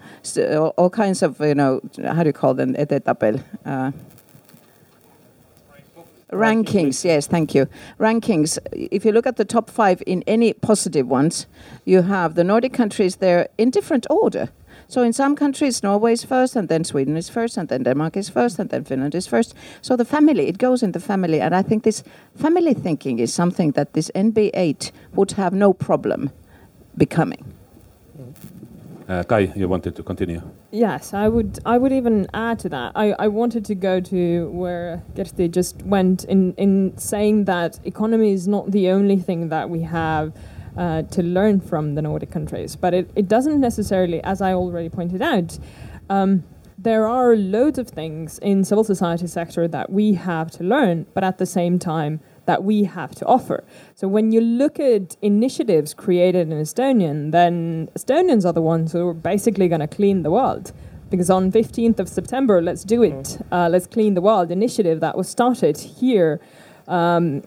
all kinds of, you know, how do you call them, uh, Rankings, yes, thank you. Rankings. If you look at the top five in any positive ones, you have the Nordic countries there in different order. So in some countries, Norway is first, and then Sweden is first, and then Denmark is first, and then Finland is first. So the family, it goes in the family, and I think this family thinking is something that this NB8 would have no problem becoming. Uh, Kai, you wanted to continue. Yes, I would. I would even add to that. I, I wanted to go to where Kirsti just went in in saying that economy is not the only thing that we have uh, to learn from the Nordic countries, but it, it doesn't necessarily, as I already pointed out. Um, there are loads of things in civil society sector that we have to learn, but at the same time, that we have to offer. So when you look at initiatives created in Estonian, then Estonians are the ones who are basically going to clean the world. Because on 15th of September, let's do it. Mm. Uh, let's clean the world initiative that was started here um,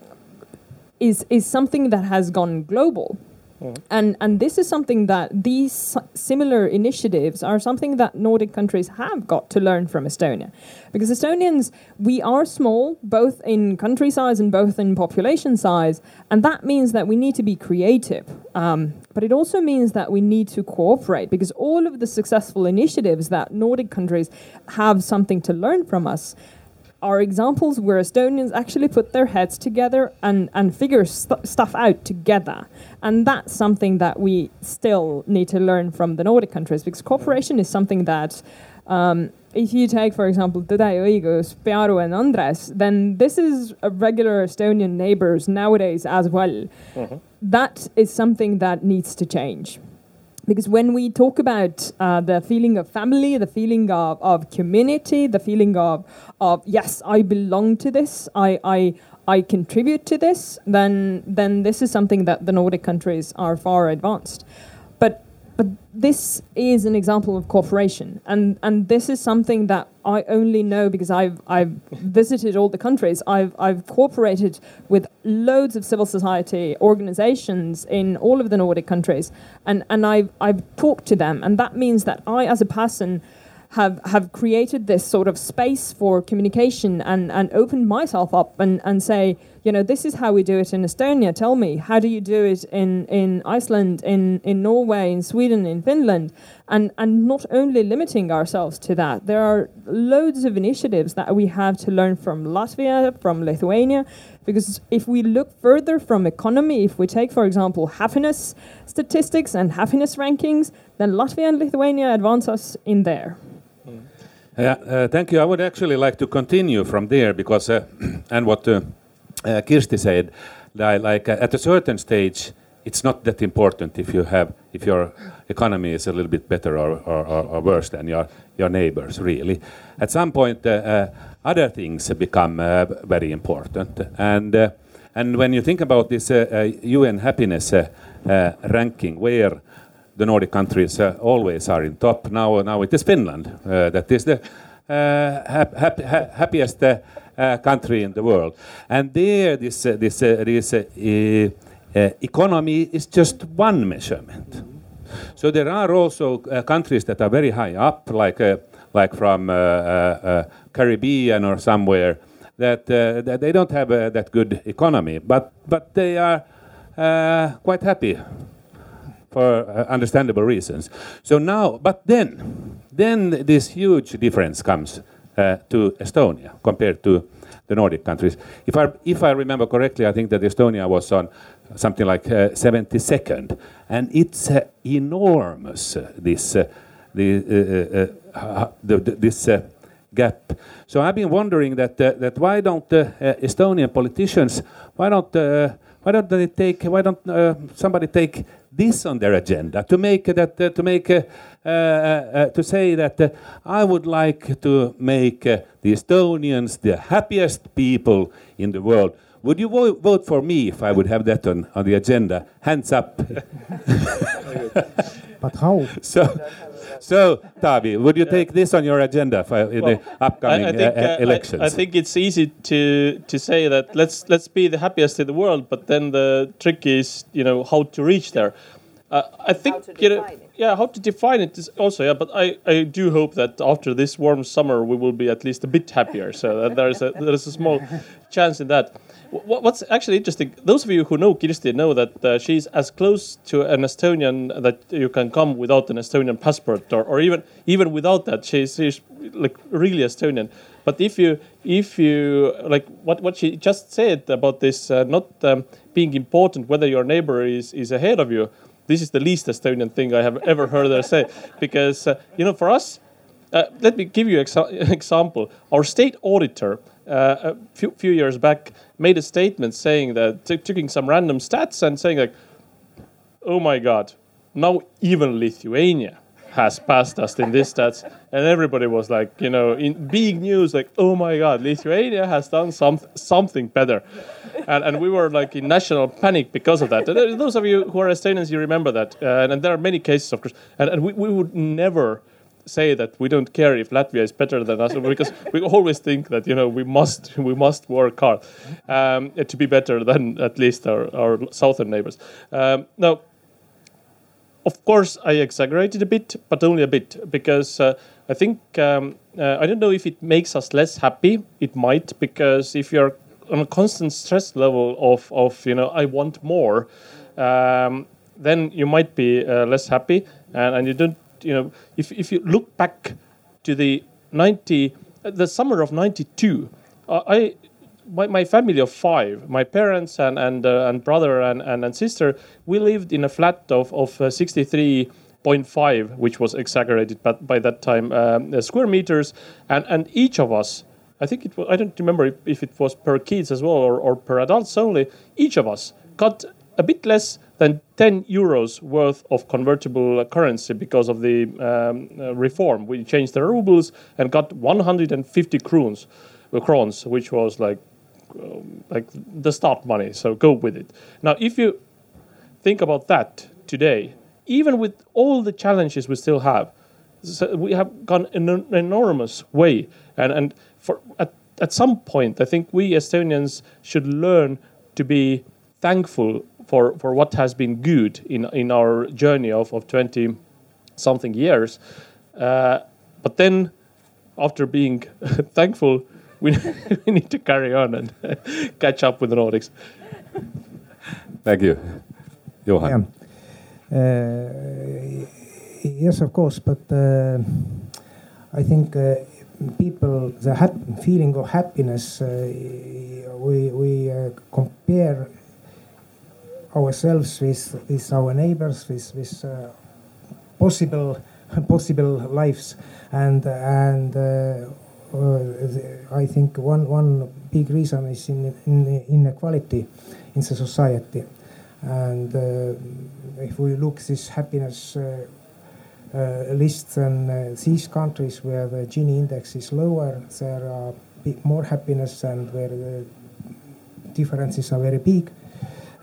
is is something that has gone global. Mm. And and this is something that these similar initiatives are something that Nordic countries have got to learn from Estonia, because Estonians we are small both in country size and both in population size, and that means that we need to be creative. Um, but it also means that we need to cooperate because all of the successful initiatives that Nordic countries have something to learn from us are examples where Estonians actually put their heads together and, and figure st- stuff out together. And that's something that we still need to learn from the Nordic countries because cooperation is something that, um, if you take, for example, Tõde ja õigus, Pearu and Andres, then this is a regular Estonian neighbors nowadays as well. Mm-hmm. That is something that needs to change because when we talk about uh, the feeling of family, the feeling of, of community, the feeling of, of yes, I belong to this, I, I, I contribute to this, then, then this is something that the Nordic countries are far advanced. But this is an example of cooperation, and and this is something that I only know because I've I've visited all the countries. I've I've cooperated with loads of civil society organizations in all of the Nordic countries, and and I've I've talked to them, and that means that I, as a person, have have created this sort of space for communication and and opened myself up and and say you know, this is how we do it in Estonia. Tell me, how do you do it in, in Iceland, in, in Norway, in Sweden, in Finland? And, and not only limiting ourselves to that, there are loads of initiatives that we have to learn from Latvia, from Lithuania, because if we look further from economy, if we take, for example, happiness statistics and happiness rankings, then Latvia and Lithuania advance us in there. Yeah, uh, thank you. I would actually like to continue from there because, uh, (clears throat) and what uh, uh, said, that like uh, at a certain stage, it's not that important if you have if your economy is a little bit better or, or, or, or worse than your your neighbors. Really, at some point, uh, other things become very important. And and when you think about this UN happiness ranking, where the Nordic countries uh, always are in top, now now it is Finland uh, that is the uh, hap hap happiest uh, country in the world. And there, this, uh, this, uh, this economy is just one measurement. So there are also countries that are very high up, like, like from Caribbean or somewhere, that, that they don't have that good economy, but, but they are quite happy for uh, understandable reasons. So now, but then, then this huge difference comes uh, to Estonia compared to the Nordic countries. If I, if I remember correctly, I think that Estonia was on something like uh, 72nd, and it's uh, enormous. Uh, this uh, the, the, this gap. So I've been wondering that that why don't Estonian politicians why don't why don't they take why don't somebody take this on their agenda to make that uh, to make uh, uh, to say that I would like to make the Estonians the happiest people in the world. would you vo- vote for me if I would have that on, on the agenda? Hands up. But how? (laughs) so, so Taavi, would you take this on your agenda for, Well, the upcoming I, I think, uh, uh, I- elections? I, think it's easy to to say that let's let's be the happiest in the world, but then the trick is you know how to reach there. Uh, I think to you know, define it. yeah, how to define it is also yeah. But I, I do hope that after this warm summer we will be at least a bit happier. So that there is a there is a small (laughs) chance in that. Wh- What's actually interesting, those of you who know Kirsti know that uh, she's as close to an Estonian that you can come without an Estonian passport, or, or even even without that, she's, she's like really Estonian. But if you if you like what what she just said about this uh, not um, being important whether your neighbor is is ahead of you, this is the least Estonian thing I have ever heard her say. (laughs) Because uh, you know, for us, uh, let me give you exa- an (laughs) example. Our state auditor uh, a few, few years back made a statement saying that, taking some random stats and saying like, "Oh my God, now even Lithuania has passed us in these stats," and everybody was like, you know, in big news, like, "Oh my God, Lithuania has done some something better," and, and we were like in national panic because of that. And those of you who are Estonians, you remember that, uh, and, and there are many cases, of course, and, and we, we would never say that we don't care if Latvia is better than us because we always think that you know we must (laughs) we must work hard um, to be better than at least our, our southern neighbors. Um, now, of course, I exaggerated a bit, but only a bit because uh, I think um, uh, I don't know if it makes us less happy. It might because if you're on a constant stress level of of you know I want more. Um, then you might be uh, less happy, and, and you don't you know, if, if you look back to the 90, uh, the summer of 92, uh, I, my, my family of five, my parents and, and, uh, and brother and, and, and sister, we lived in a flat of, of uh, 63.5, which was exaggerated but by that time, um, uh, square meters. And, and each of us, I think it was, I don't remember if, if it was per kids as well or, or per adults only, each of us got a bit less than 10 euros worth of convertible currency because of the um, uh, reform. We changed the rubles and got 150 kroons, uh, crowns, which was like um, like the start money. So go with it. Now, if you think about that today, even with all the challenges we still have, so we have gone an enormous way. And and for at, at some point, I think we Estonians should learn to be thankful for, for what has been good in, in our journey of, of 20 something years. Uh, but then, after being (laughs) thankful, we, (laughs) we need to carry on and (laughs) catch up with the Nordics. Thank you. Johan. Yeah. Uh, yes, of course, but uh, I think uh, people, the hap- feeling of happiness, uh, we, we uh, compare ourselves with, with our neighbors, with, with uh, possible (laughs) possible lives, and and uh, uh, I think one one big reason is in, in inequality in the society, and uh, if we look this happiness. Uh, lists and these countries where the Gini index is lower, there are more happiness, and where the differences are very big,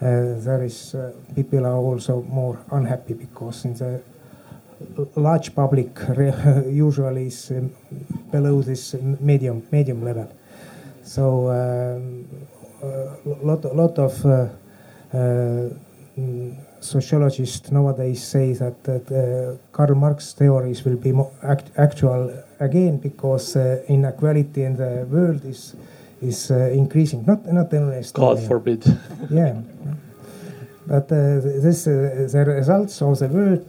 there is uh, people are also more unhappy because in the large public (laughs) usually is um, below this medium medium level. So um, a lot lot of uh, uh, sociologists nowadays say that, that uh, Karl Marx theories will be more act actual again because uh, inequality in the world is is uh, increasing. Not not only Estonia. God forbid. (laughs) yeah, but uh, this uh, the results of the work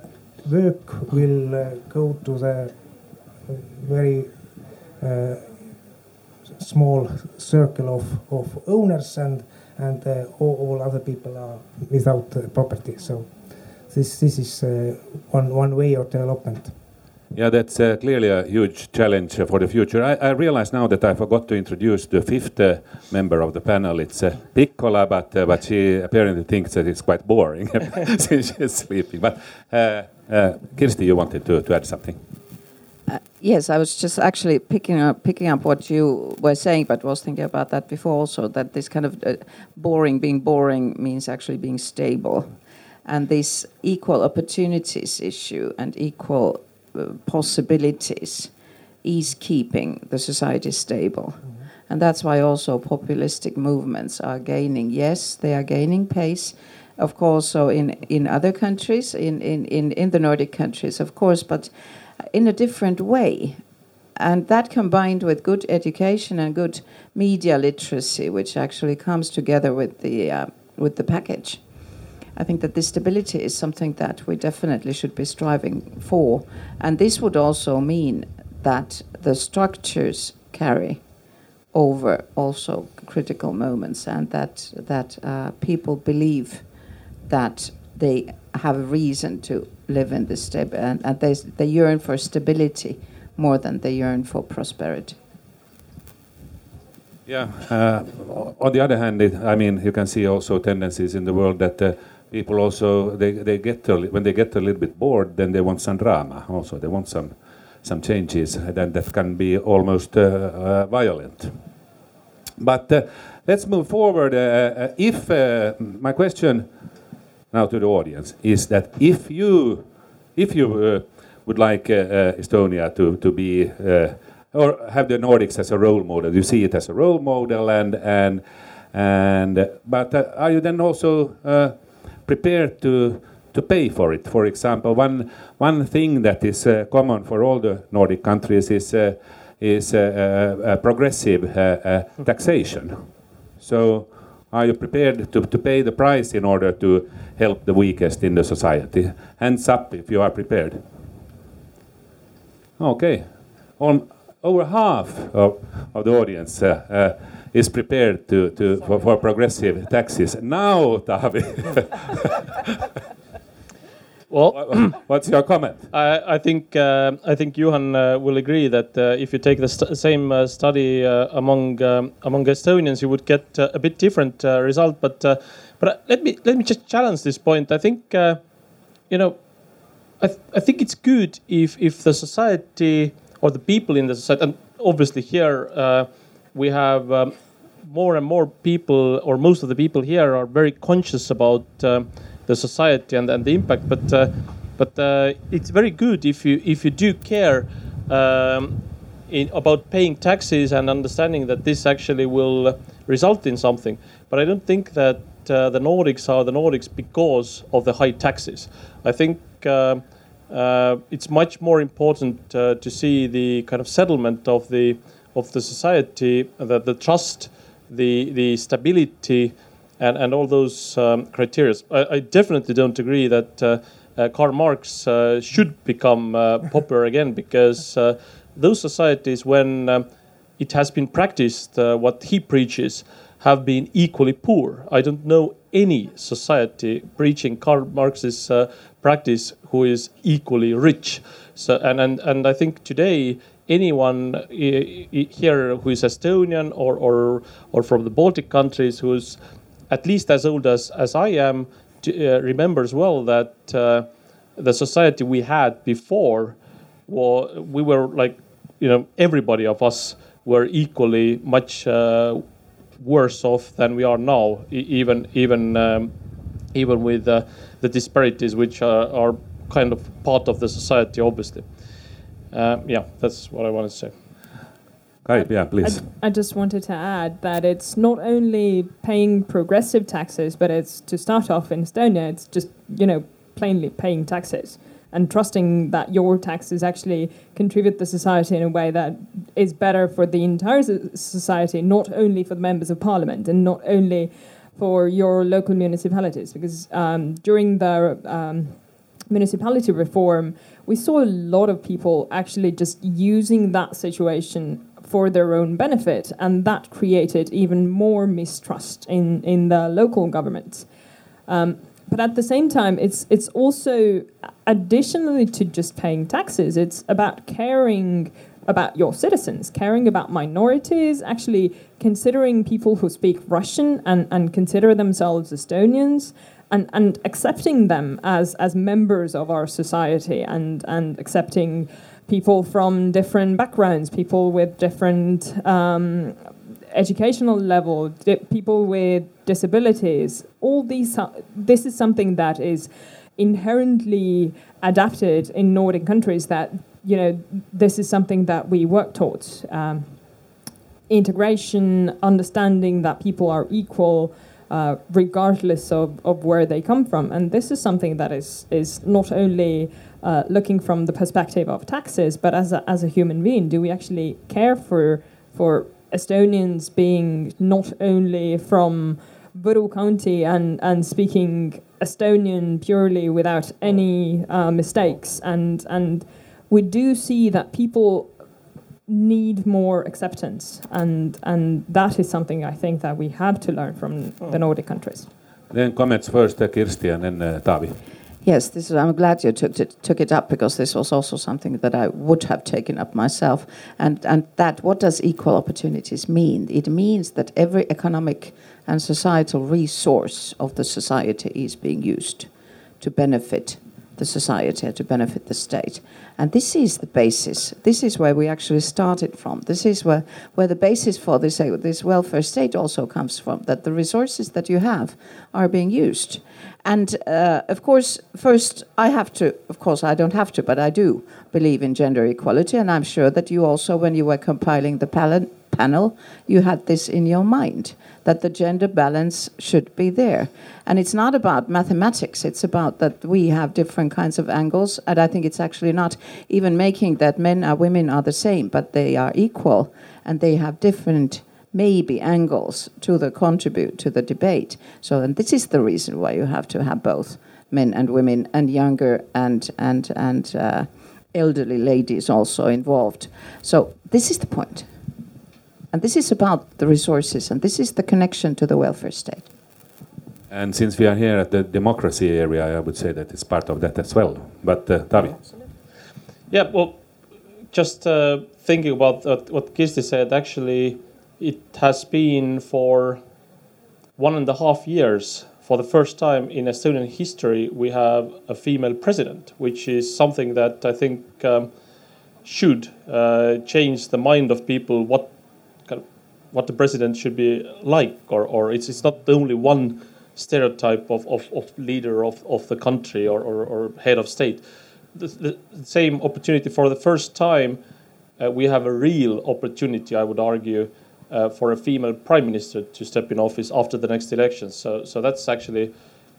work will uh, go to the very uh, small circle of, of owners and and uh, all, all other people are without uh, property. So this this is uh, one one way of development. Yeah, that's uh, clearly a huge challenge uh, for the future. I, I realize now that I forgot to introduce the fifth uh, member of the panel. It's uh, Piccola, but uh, but she apparently thinks that it's quite boring (laughs) since she's sleeping. But uh, Kirsti, you wanted to, to add something? Yes, I was just actually picking up picking up what you were saying, but was thinking about that before also. That this kind of boring, being boring, means actually being stable, and this equal opportunities issue and equal possibilities is keeping the society stable. And that's why also populistic movements are gaining. Yes, they are gaining pace, of course, so in, in other countries, in, in, in, in the Nordic countries, of course, but in a different way. And that combined with good education and good media literacy, which actually comes together with the, uh, with the package. I think that this stability is something that we definitely should be striving for. And this would also mean that the structures carry over also critical moments and that, that uh, people believe that they have a reason to live in this stable and, and they, they yearn for stability more than they yearn for prosperity. Yeah. Uh, on the other hand, it, I mean, you can see also tendencies in the world that uh, people also they, they get when they get a little bit bored, then they want some drama. Also, they want some some changes that that can be almost uh, uh violent. But uh, let's move forward. Uh, if my question now to the audience is that if you if you uh, would like uh, uh, Estonia to to be or have the Nordics as a role model, you see it as a role model, and and and but are you then also prepared to to pay for it? For example, one one thing that is uh, common for all the Nordic countries is uh, is uh, progressive taxation. So are you prepared to, to pay the price in order to help the weakest in the society? Hands up if you are prepared. Okay. On, over half of, of the audience uh, uh, is prepared to, to, for, for progressive taxes. Now, Taavi. (laughs) Well, what's your comment? I, I think uh, I think Johan uh, will agree that uh, if you take the st same uh, study uh, among um, among Estonians, you would get uh, a bit different result. But but let me let me just challenge this point. I think you know, I th I think it's good if if the society or the people in the society, and obviously here we have. Um, more and more people, or most of the people here, are very conscious about um, the society and, and the impact. But uh, but uh, it's very good if you if you do care um, in, about paying taxes and understanding that this actually will result in something. But I don't think that uh, the Nordics are the Nordics because of the high taxes. I think. Uh, uh, it's much more important uh, to see the kind of settlement of the of the society, the, the trust, the the stability, and, and all those um, criteria. I, I, definitely don't agree that uh, uh, Karl Marx uh, should become uh, popular (laughs) again because uh, those societies, when um, it has been practiced, uh, what he preaches, have been equally poor. I don't know any society preaching Karl Marx's practice who is equally rich. So, and, and, and I think today anyone here who is Estonian or, or, or from the Baltic countries who's at least as old as, as I am, to, uh, remembers well that uh, the society we had before, well, we were like, you know, everybody of us were equally much uh, worse off than we are now, even even um, even with the disparities which are, are, kind of part of the society, obviously. Uh, yeah, that's what I wanted to say. Right, yeah, please. I, I, just wanted to add that it's not only paying progressive taxes, but it's to start off in Estonia, it's just, you know, plainly paying taxes and trusting that your taxes actually contribute to society in a way that is better for the entire society, not only for the members of parliament and not only for your local municipalities. Because um, during the um, municipality reform, we saw a lot of people actually just using that situation for their own benefit, and that created even more mistrust in, in the local government. Um, but at the same time, it's it's also additionally to just paying taxes. It's about caring about your citizens, caring about minorities, actually considering people who speak Russian and, and consider themselves Estonians, and, and accepting them as, as members of our society and, and accepting people from different backgrounds, people with different um, educational level, di- people with disabilities. All these, this is something that is inherently adapted in Nordic countries. That you know, this is something that we work towards. Um, integration, understanding that people are equal. Uh, regardless of, of where they come from. And this is something that is, is not only uh, looking from the perspective of taxes, but as a, as a human being, do we actually care for, for Estonians being not only from Võru County and, and speaking Estonian purely without any uh, mistakes? And, and we do see that people need more acceptance, and and that is something I think that we have to learn from the Nordic countries. Then comments first, uh, Kirsti, and then uh, Taavi. Yes, this is, I'm glad you took it, took it up because this was also something that I would have taken up myself. And, and that, what does equal opportunities mean? It means that every economic and societal resource of the society is being used to benefit the society, to benefit the state. And this is the basis. This is where we actually started from. This is where, where the basis for this, this welfare state also comes from, that the resources that you have are being used. And uh, of course, first, I have to, of course, I don't have to, but I do believe in gender equality. And I'm sure that you also, when you were compiling the panel, you had this in your mind that the gender balance should be there. And it's not about mathematics, it's about that we have different kinds of angles. And I think it's actually not even making that men and women are the same, but they are equal and they have different maybe angles to the contribute to the debate. So and this is the reason why you have to have both men and women and younger and and and uh, elderly ladies also involved. So this is the point. And this is about the resources, and this is the connection to the welfare state. And since we are here at the democracy area, I would say that it's part of that as well. But uh, Taavi. Yeah, well, just uh, thinking about what Kirsti said, actually, it has been for one and a half years, for the first time in Estonian history, we have a female president, which is something that I think um, should uh, change the mind of people what what the president should be like, or, or it's, it's not the only one stereotype of, of, of leader of, of the country or, or, or head of state. The, the, same opportunity for the first time, uh, we have a real opportunity, I would argue, uh, for a female prime minister to step in office after the next elections. So, so that's actually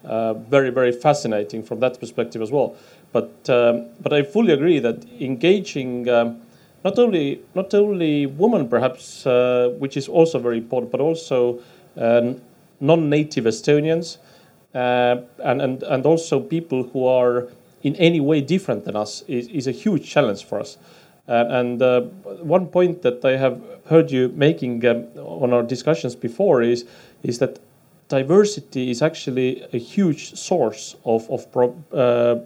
uh, very, very fascinating from that perspective as well. But, um, but I fully agree that engaging um, not only not only women perhaps, uh, which is also very important, but also uh, non-native Estonians, uh, and and and also people who are in any way different than us is, is a huge challenge for us. and uh, one point that I have heard you making um, on our discussions before is is that diversity is actually a huge source of of pro, uh,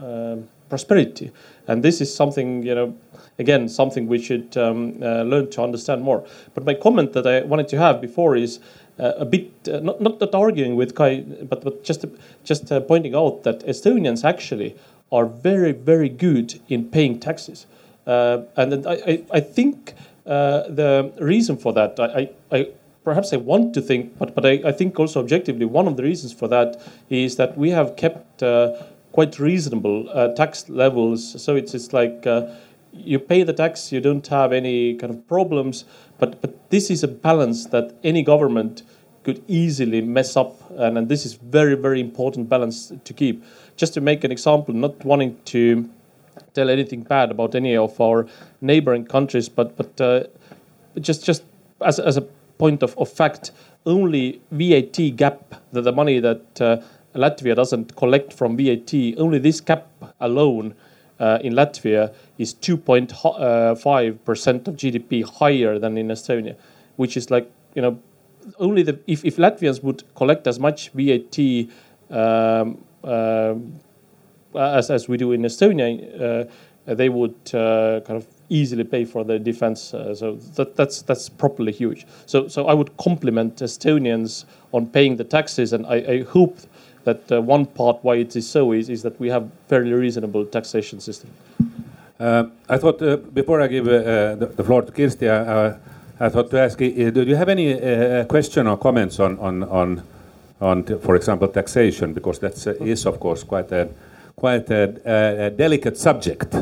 uh, prosperity, and this is something you know again something we should um, uh, learn to understand more. But my comment that I wanted to have before is uh, a bit uh, not, not not arguing with Kai, but but just just uh, pointing out that Estonians actually are very very good in paying taxes, uh, and I I, I think uh, the reason for that I, I, perhaps I want to think, but but I, I think also objectively one of the reasons for that is that we have kept quite reasonable tax levels. So it's it's like you pay the tax, you don't have any kind of problems. But but this is a balance that any government could easily mess up, and, and this is very very important balance to keep. Just to make an example, not wanting to tell anything bad about any of our neighboring countries, but but uh, just just as as a point of, of fact, only VAT gap, the, the money that uh, Latvia doesn't collect from VAT, only this gap alone uh, in Latvia is 2.5% uh, of GDP higher than in Estonia, which is like, you know, only the if, if Latvians would collect as much VAT um, uh, as, as we do in Estonia, uh, they would uh, kind of easily pay for their defense. Uh, so that, that's that's properly huge. So so I would compliment Estonians on paying the taxes, and I, I hope that uh, one part why it is so is, is that we have fairly reasonable taxation system. Uh, I thought uh, before I give uh, the, the, floor to Kirsti, I thought to ask, do you have any question or comments on on on, on for example, taxation? Because that is, of course, quite a quite a, a delicate subject.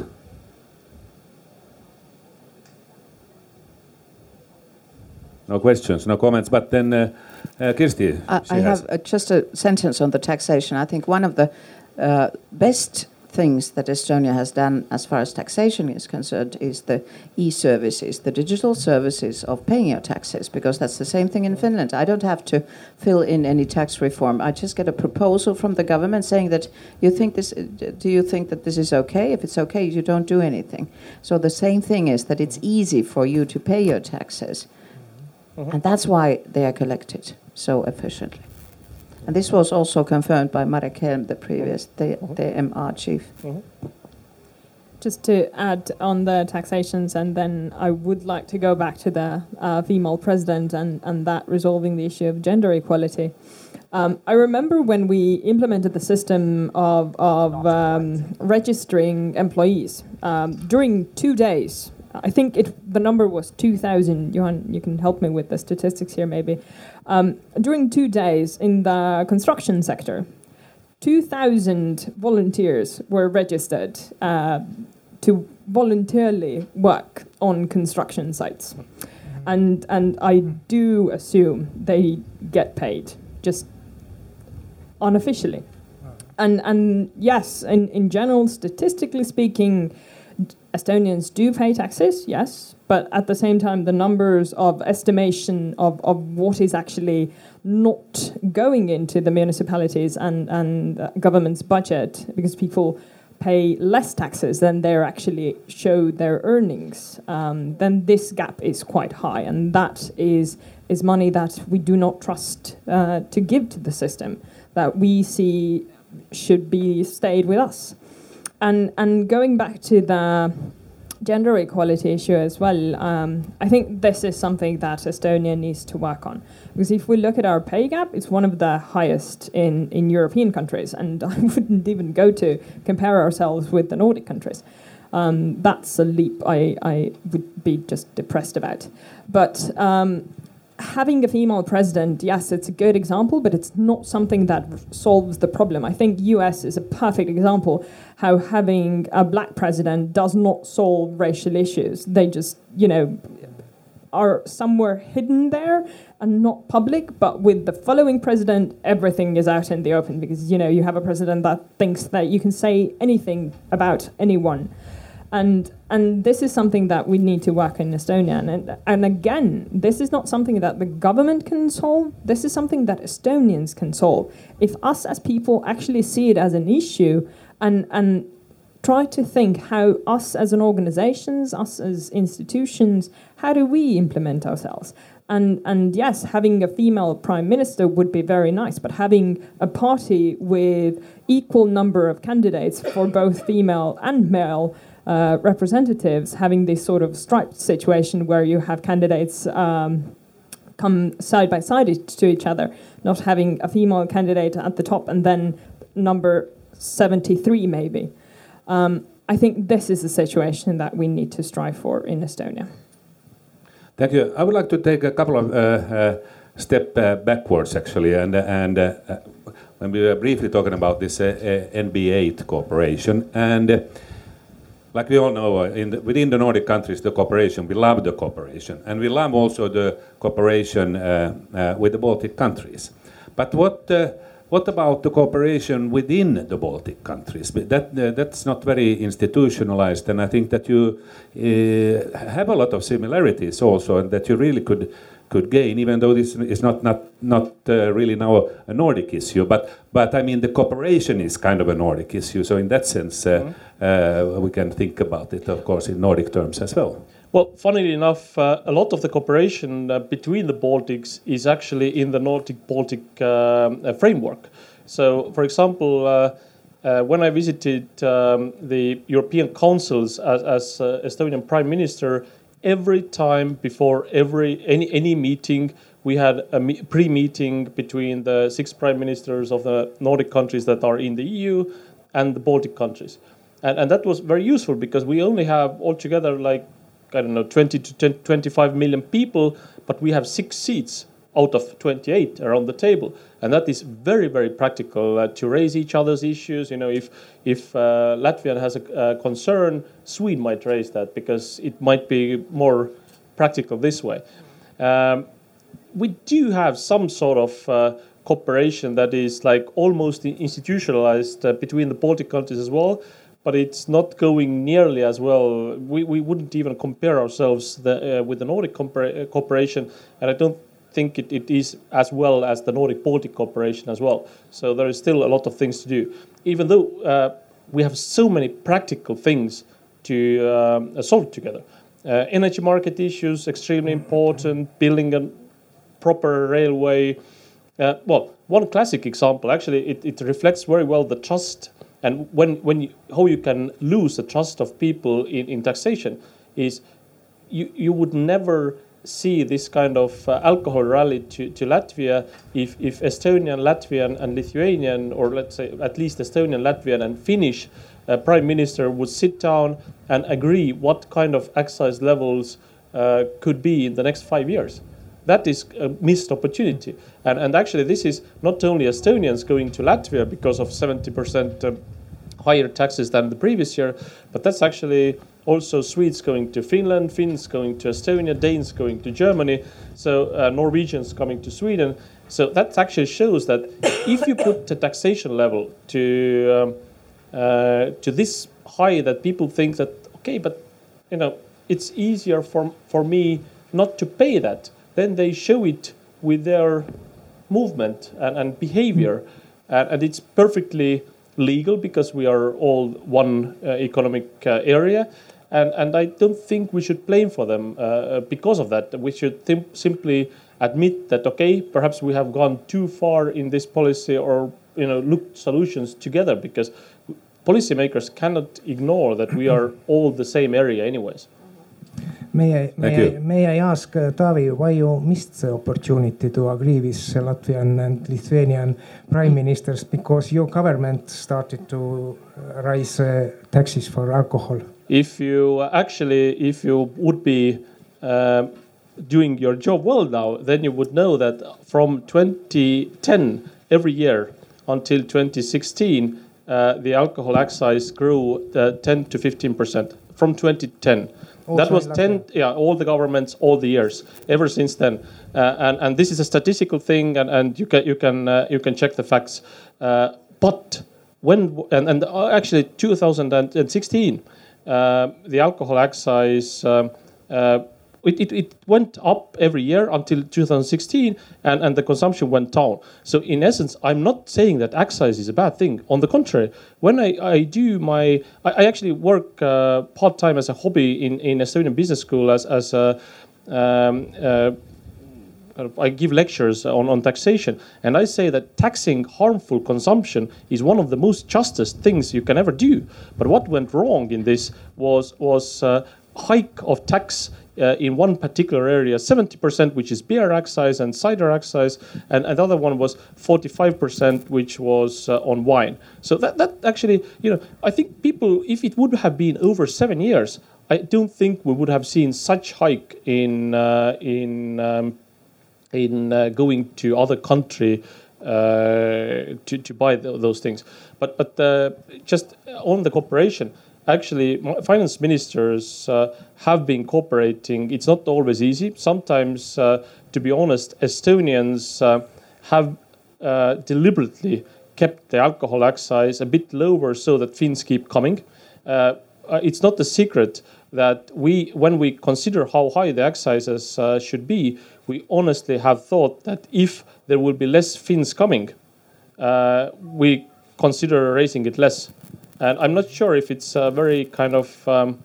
No questions, no comments. But then, uh, Kirsti, I, I have uh, just a sentence on the taxation. I think one of the uh, best things that Estonia has done as far as taxation is concerned is the e-services, the digital services of paying your taxes, because that's the same thing in Finland. I don't have to fill in any tax reform. I just get a proposal from the government saying that you think this, do you think that this is okay? If it's okay, you don't do anything. So the same thing is that it's easy for you to pay your taxes. Mm-hmm. And that's why they are collected so efficiently. And this was also confirmed by Marek Helm, the previous the, mm-hmm. the MR chief. Mm-hmm. Just to add on the taxations, and then I would like to go back to the uh, female president and, and that resolving the issue of gender equality. Um, I remember when we implemented the system of, of um, registering employees um, during two days. I think it the number was 2,000. Johan, you can help me with the statistics here, maybe. Um, during two days in the construction sector, 2,000 volunteers were registered uh, to voluntarily work on construction sites. And, and I do assume they get paid, just unofficially. And, and yes, in, in general, statistically speaking, Estonians do pay taxes, yes, but at the same time, the numbers of estimation of, of what is actually not going into the municipalities and, and government's budget, because people pay less taxes than they actually show their earnings, um, then this gap is quite high, and that is is money that we do not trust uh, to give to the system that we see should be stayed with us. And and going back to the gender equality issue as well, um, I think this is something that Estonia needs to work on. Because if we look at our pay gap, it's one of the highest in, in European countries, and (laughs) I wouldn't even go to compare ourselves with the Nordic countries. Um, that's a leap I, I would be just depressed about. But um, having a female president, yes, it's a good example, but it's not something that solves the problem. I think US is a perfect example how having a black president does not solve racial issues. They just, you know, are somewhere hidden there and not public. But with the following president, everything is out in the open because, you know, you have a president that thinks that you can say anything about anyone and and this is something that we need to work in Estonia. And and again, this is not something that the government can solve. This is something that Estonians can solve. If us as people actually see it as an issue and and try to think how us as an organizations, us as institutions, how do we implement ourselves? And, and yes, having a female prime minister would be very nice, but having a party with equal number of candidates for both female and male uh, representatives having this sort of striped situation where you have candidates um, come side by side to each other, not having a female candidate at the top and then number 73 maybe. Um, I think this is a situation that we need to strive for in Estonia. Thank you. I would like to take a couple of uh, uh, step uh, backwards actually, and and uh, when we were briefly talking about this uh, NB8 cooperation and like we all know, uh, the, within the Nordic countries, the cooperation, we love the cooperation. And we love also the cooperation uh, uh, with the Baltic countries. But what, uh, what about the cooperation within the Baltic countries? That, uh, that's not very institutionalized, and I think that you uh, have a lot of similarities also, and that you really could could gain, even though this is not not not uh, really now a Nordic issue. But but I mean the cooperation is kind of a Nordic issue. So in that sense, uh, mm -hmm. we can think about it, of course, in Nordic terms as well. Well, funnily enough, uh, a lot of the cooperation uh, between the Baltics is actually in the Nordic Baltic uh, framework. So, for example, uh, when I visited um, the European councils as, as uh, Estonian Prime Minister, every time before every any any meeting, we had a me- pre-meeting between the six prime ministers of the Nordic countries that are in the EU and the Baltic countries, and and that was very useful because we only have altogether like I don't know 20 to 10, 25 million people, but we have six seats out of 28 around the table. And that is very very practical uh, to raise each other's issues. You know if if uh, latvian has a, concern sweden might raise that because it might be more practical this way. Um, we do have some sort of uh, cooperation that is like almost institutionalized uh, between the baltic countries as well but it's not going nearly as well. We, we wouldn't even compare ourselves the, uh, with the Nordic compar- uh, cooperation, and I don't think it, it is as well as the Nordic Baltic cooperation as well. So there is still a lot of things to do, even though uh, we have so many practical things to um, solve together. Uh, energy market issues extremely important. Building a proper railway. Uh, well, one classic example actually it, it reflects very well the trust and when when you, how you can lose the trust of people in, in taxation is you you would never see this kind of uh, alcohol rally to, to Latvia if, if Estonian, Latvian, and Lithuanian, or let's say at least Estonian, Latvian, and Finnish uh, prime minister would sit down and agree what kind of excise levels uh, could be in the next five years. That is a missed opportunity. And, and actually, this is not only Estonians going to Latvia because of 70% uh, higher taxes than the previous year, but that's actually also Swedes going to Finland, Finns going to Estonia, Danes going to Germany, so uh, Norwegians coming to Sweden. So that actually shows that if you put the taxation level to um, uh, to this high, that people think that okay, but you know it's easier for for me not to pay that. Then they show it with their movement and, and behavior, and, and it's perfectly legal because we are all one uh, economic uh, area and, and I don't think we should blame for them uh, uh because of that. We should th- simply admit that okay, perhaps we have gone too far in this policy, or you know, look solutions together because policymakers cannot ignore that we are all the same area, anyways. May I, may I, may I ask uh, Taavi why you missed the opportunity to agree with Latvian and Lithuanian prime ministers because your government started to raise uh, taxes for alcohol? if you actually, if you would be uh, doing your job well now, then you would know that from 2010 every year until 2016, uh, the alcohol excise grew uh, 10 to 15 percent from 2010. Also that was 10, yeah, all the governments, all the years, ever since then. Uh, and, and this is a statistical thing, and, and you can, you can, uh, you can check the facts. Uh, but when, and, and actually 2016, uh, the alcohol excise um, uh, it, it, it, went up every year until 2016 and, and the consumption went down. So, in essence, I'm not saying that excise is a bad thing. On the contrary, when I, I do my, I, I actually work uh, part time as a hobby in, in Estonian Business School as, as a um, uh, I give lectures on, on taxation, and I say that taxing harmful consumption is one of the most justest things you can ever do. But what went wrong in this was was uh, hike of tax uh, in one particular area 70% which is beer excise and cider excise and another one was 45% which was uh, on wine so that, that actually you know i think people if it would have been over seven years i don't think we would have seen such hike in uh, in um, in uh, going to other country uh, to, to buy th those things. But but uh, just on the cooperation, actually, finance ministers uh, have been cooperating. It's not always easy. Sometimes, uh, to be honest, Estonians uh, have deliberately kept the alcohol excise a bit lower so that Finns keep coming. it's not a secret that we, when we consider how high the excises should be, we honestly have thought that if there will be less Finns coming, uh, we consider raising it less. And I'm not sure if it's a very kind of um,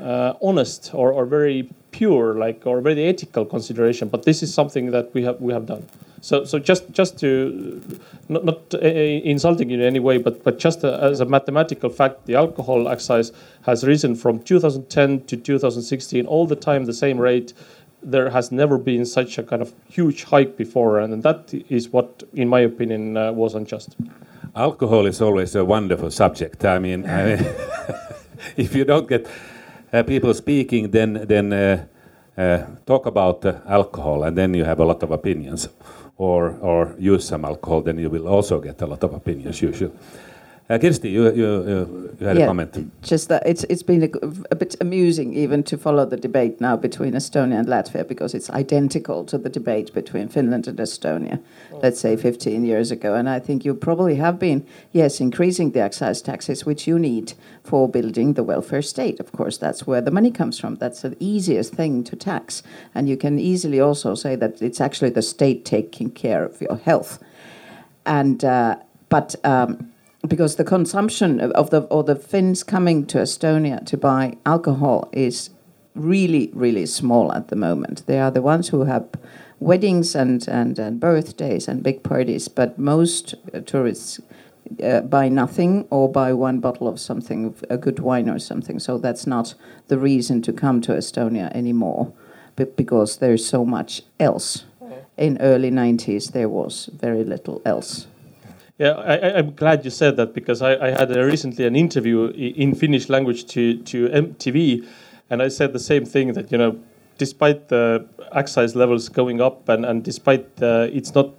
uh, honest or, or very pure, like or very ethical consideration. But this is something that we have we have done. So, so just just to not, not uh, insulting you in any way, but but just uh, as a mathematical fact, the alcohol excise has risen from 2010 to 2016, all the time the same rate. There has never been such a kind of huge hike before, and that is what, in my opinion, uh, was unjust. Alcohol is always a wonderful subject. I mean, I mean (laughs) if you don't get uh, people speaking, then then uh, uh, talk about alcohol, and then you have a lot of opinions or, or use some alcohol, then you will also get a lot of opinions usually. Uh, Kirsti, you, you, you had yeah, a comment. Just that it's it's been a, a, bit amusing even to follow the debate now between Estonia and Latvia because it's identical to the debate between Finland and Estonia, let's say 15 years ago. And I think you probably have been, yes, increasing the excise taxes, which you need for building the welfare state. Of course, that's where the money comes from. That's the easiest thing to tax. And you can easily also say that it's actually the state taking care of your health. And uh, but um, because the consumption of the or the Finns coming to Estonia to buy alcohol is really really small at the moment. They are the ones who have weddings and and, and birthdays and big parties, but most tourists. Uh, buy nothing or buy one bottle of something, a good wine or something. So that's not the reason to come to Estonia anymore, but because there's so much else. In early 90s, there was very little else. Yeah, I, am glad you said that because I, I had a, recently an interview in Finnish language to, to MTV, and I said the same thing that, you know, despite the excise levels going up and, and despite uh, it's not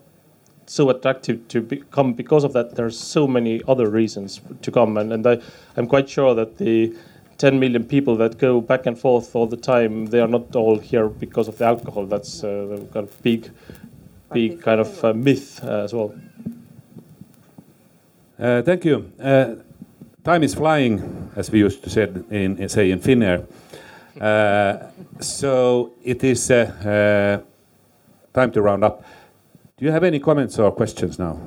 so attractive to come because of that, there are so many other reasons to come. And, and I, I'm quite sure that the 10 million people that go back and forth all the time, they are not all here because of the alcohol. That's uh, a kind of big, big kind of uh, myth uh, as well. Uh, thank you. Uh, time is flying, as we used to say in, say in Finnair. Uh, so it is uh, uh, time to round up. Do you have any comments or questions now?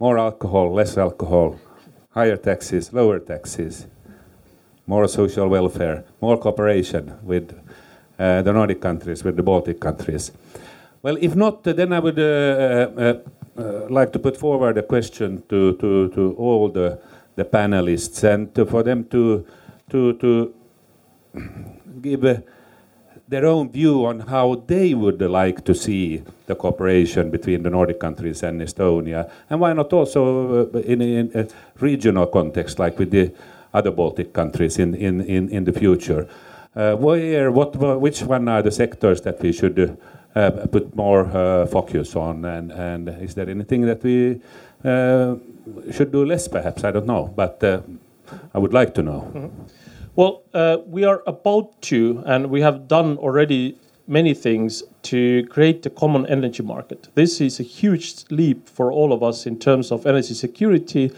More alcohol, less alcohol, higher taxes, lower taxes, more social welfare, more cooperation with uh, the Nordic countries, with the Baltic countries. Well, if not, then I would uh, like to put forward a question to, to, to all the, the panelists and to, for them to, to, to give their own view on how they would like to see the cooperation between the Nordic countries and Estonia, and why not also uh, in, in, a regional context like with the other Baltic countries in, in, in, in the future. Uh, where, what, which one are the sectors that we should uh, uh, put more uh, focus on? And, and is there anything that we uh, should do less, perhaps? I don't know, but I would like to know. Mm -hmm. Well, we are about to, and we have done already many things to create a common energy market. This is a huge leap for all of us in terms of energy security.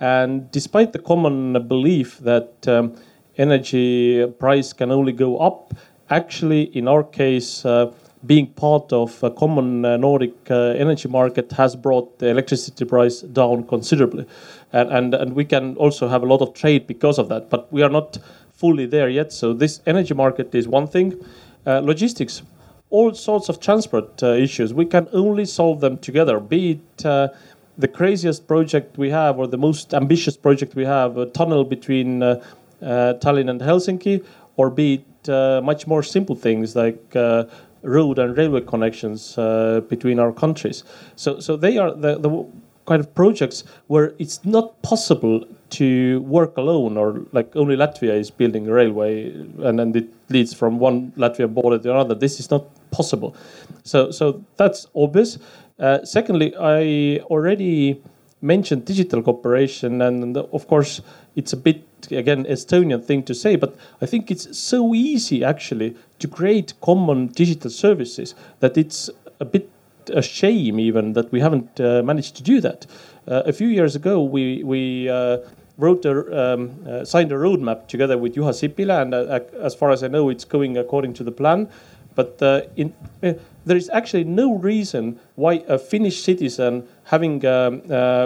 And despite the common belief that um, energy price can only go up, actually, in our case, uh, being part of a common uh, Nordic uh, energy market has brought the electricity price down considerably. And, and, and we can also have a lot of trade because of that, but we are not fully there yet. So, this energy market is one thing. Uh, logistics, all sorts of transport uh, issues, we can only solve them together, be it uh, the craziest project we have or the most ambitious project we have, a tunnel between uh, Tallinn and Helsinki, or be it much more simple things like road and railway connections uh, between our countries. So, so they are the, the kind of projects where it's not possible to work alone or like only Latvia is building a railway and then it leads from one Latvian border to another. This is not possible. So, so that's obvious. Uh, secondly, I already mentioned digital cooperation, and of course, it's a bit again Estonian thing to say, but I think it's so easy actually to create common digital services that it's a bit a shame even that we haven't uh, managed to do that. Uh, a few years ago, we we uh, wrote a um, uh, signed a roadmap together with Juha Sipilä, and uh, as far as I know, it's going according to the plan. But uh, in, there is actually no reason why a Finnish citizen having, um,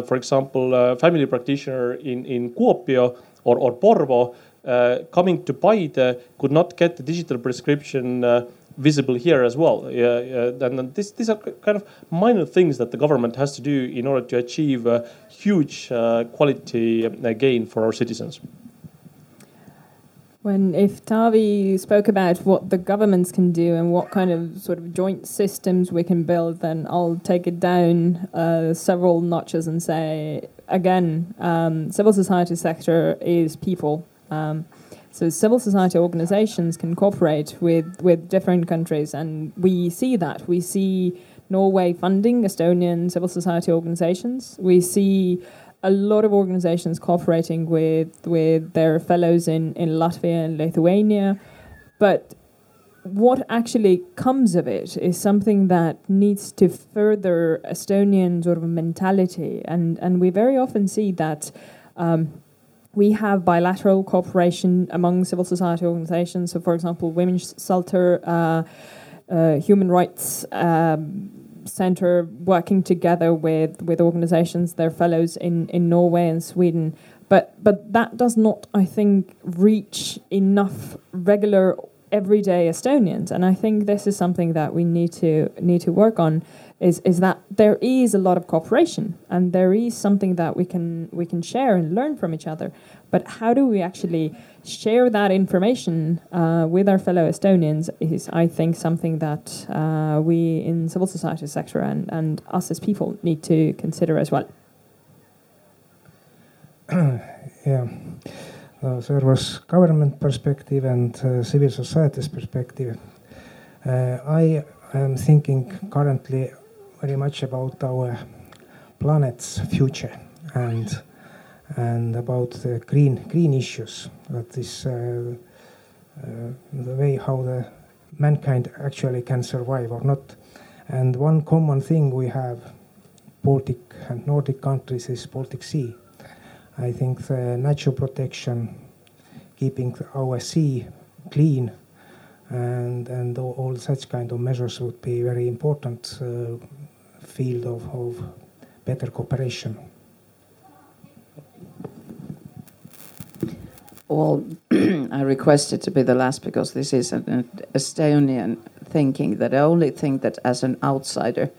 for example, a family practitioner in in Kuopio or, or Porvoo uh, coming to Paide could not get the digital prescription uh, visible here as well. Uh, and this, these are kind of minor things that the government has to do in order to achieve a huge uh, quality uh, gain for our citizens. When if Taavi spoke about what the governments can do and what kind of sort of joint systems we can build, then I'll take it down uh, several notches and say again, um, civil society sector is people. Um, so civil society organizations can cooperate with, with different countries, and we see that. We see Norway funding Estonian civil society organizations. We see a lot of organizations cooperating with with their fellows in, in Latvia and Lithuania. But what actually comes of it is something that needs to further Estonian sort of mentality. And, and we very often see that um, we have bilateral cooperation among civil society organizations. So, for example, Women's Shelter, uh, uh, Human Rights um, Center working together with, with organizations, their fellows in, in Norway and Sweden. But, but that does not, I think, reach enough regular everyday Estonians. And I think this is something that we need to need to work on is is that there is a lot of cooperation and there is something that we can we can share and learn from each other. But how do we actually share that information uh, with our fellow Estonians is, I think, something that uh, we in civil society sector and, and us as people need to consider as well. (coughs) yeah. Uh, there was government perspective and uh, civil society's perspective. Uh, I am thinking currently very much about our planet's future and and about the green green issues. That is uh, uh, the way how the mankind actually can survive or not. And one common thing we have, Baltic and Nordic countries, is Baltic Sea. I think the natural protection, keeping our sea clean, and and all, all such kind of measures would be very important uh, field of, of better cooperation. Well, (clears throat) I requested to be the last because this is an Estonian thinking that the only thing that as an outsider,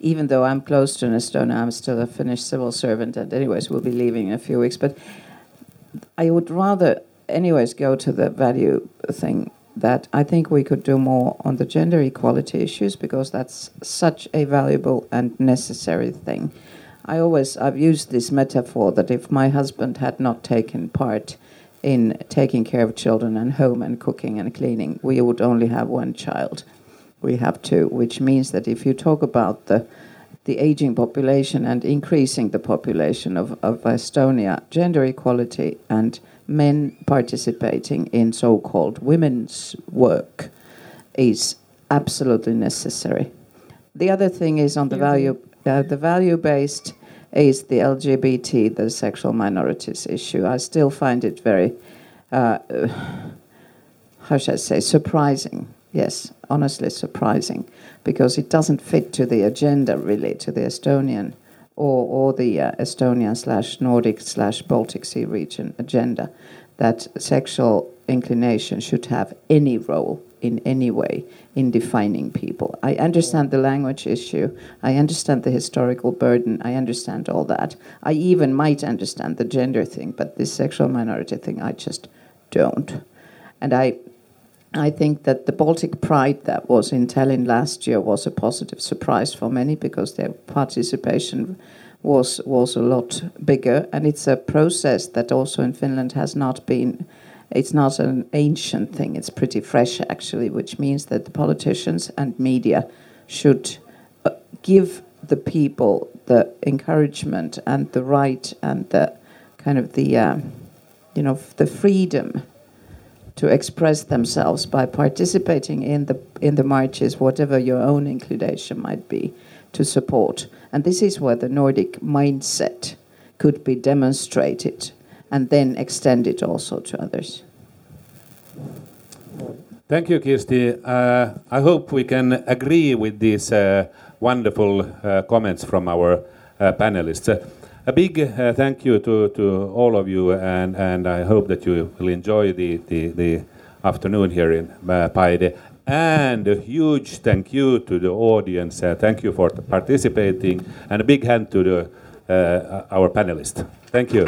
even though I'm close to an Estonia, I'm still a Finnish civil servant, and anyways, we'll be leaving in a few weeks. But I would rather, anyways, go to the value thing that I think we could do more on the gender equality issues because that's such a valuable and necessary thing. I always I've used this metaphor that if my husband had not taken part in taking care of children and home and cooking and cleaning, we would only have one child. We have to, which means that if you talk about the the aging population and increasing the population of, of Estonia, gender equality and men participating in so called women's work is absolutely necessary. The other thing is on the value, uh, the value based is the LGBT, the sexual minorities issue. I still find it very, uh, (sighs) how should I say, surprising. Yes, honestly surprising, because it doesn't fit to the agenda really, to the Estonian or, or the uh, Estonian slash Nordic slash Baltic Sea region agenda that sexual inclination should have any role in any way in defining people. I understand the language issue. I understand the historical burden. I understand all that. I even might understand the gender thing, but this sexual minority thing, I just don't. And I, I think that the Baltic Pride that was in Tallinn last year was a positive surprise for many because their participation was was a lot bigger, and it's a process that also in Finland has not been it's not an ancient thing, it's pretty fresh actually, which means that the politicians and media should uh, give the people the encouragement and the right and the kind of the, uh, you know, the freedom to express themselves by participating in the, in the marches, whatever your own inclination might be, to support. And this is where the Nordic mindset could be demonstrated and then extend it also to others. Thank you, Kirsti. Uh, I hope we can agree with these uh, wonderful uh, comments from our uh, panelists a big uh, thank you to, to all of you, and, and I hope that you will enjoy the, the, the afternoon here in uh, Paide. And a huge thank you to the audience. Uh, thank you for participating, and a big hand to the, uh, our panelists. Thank you.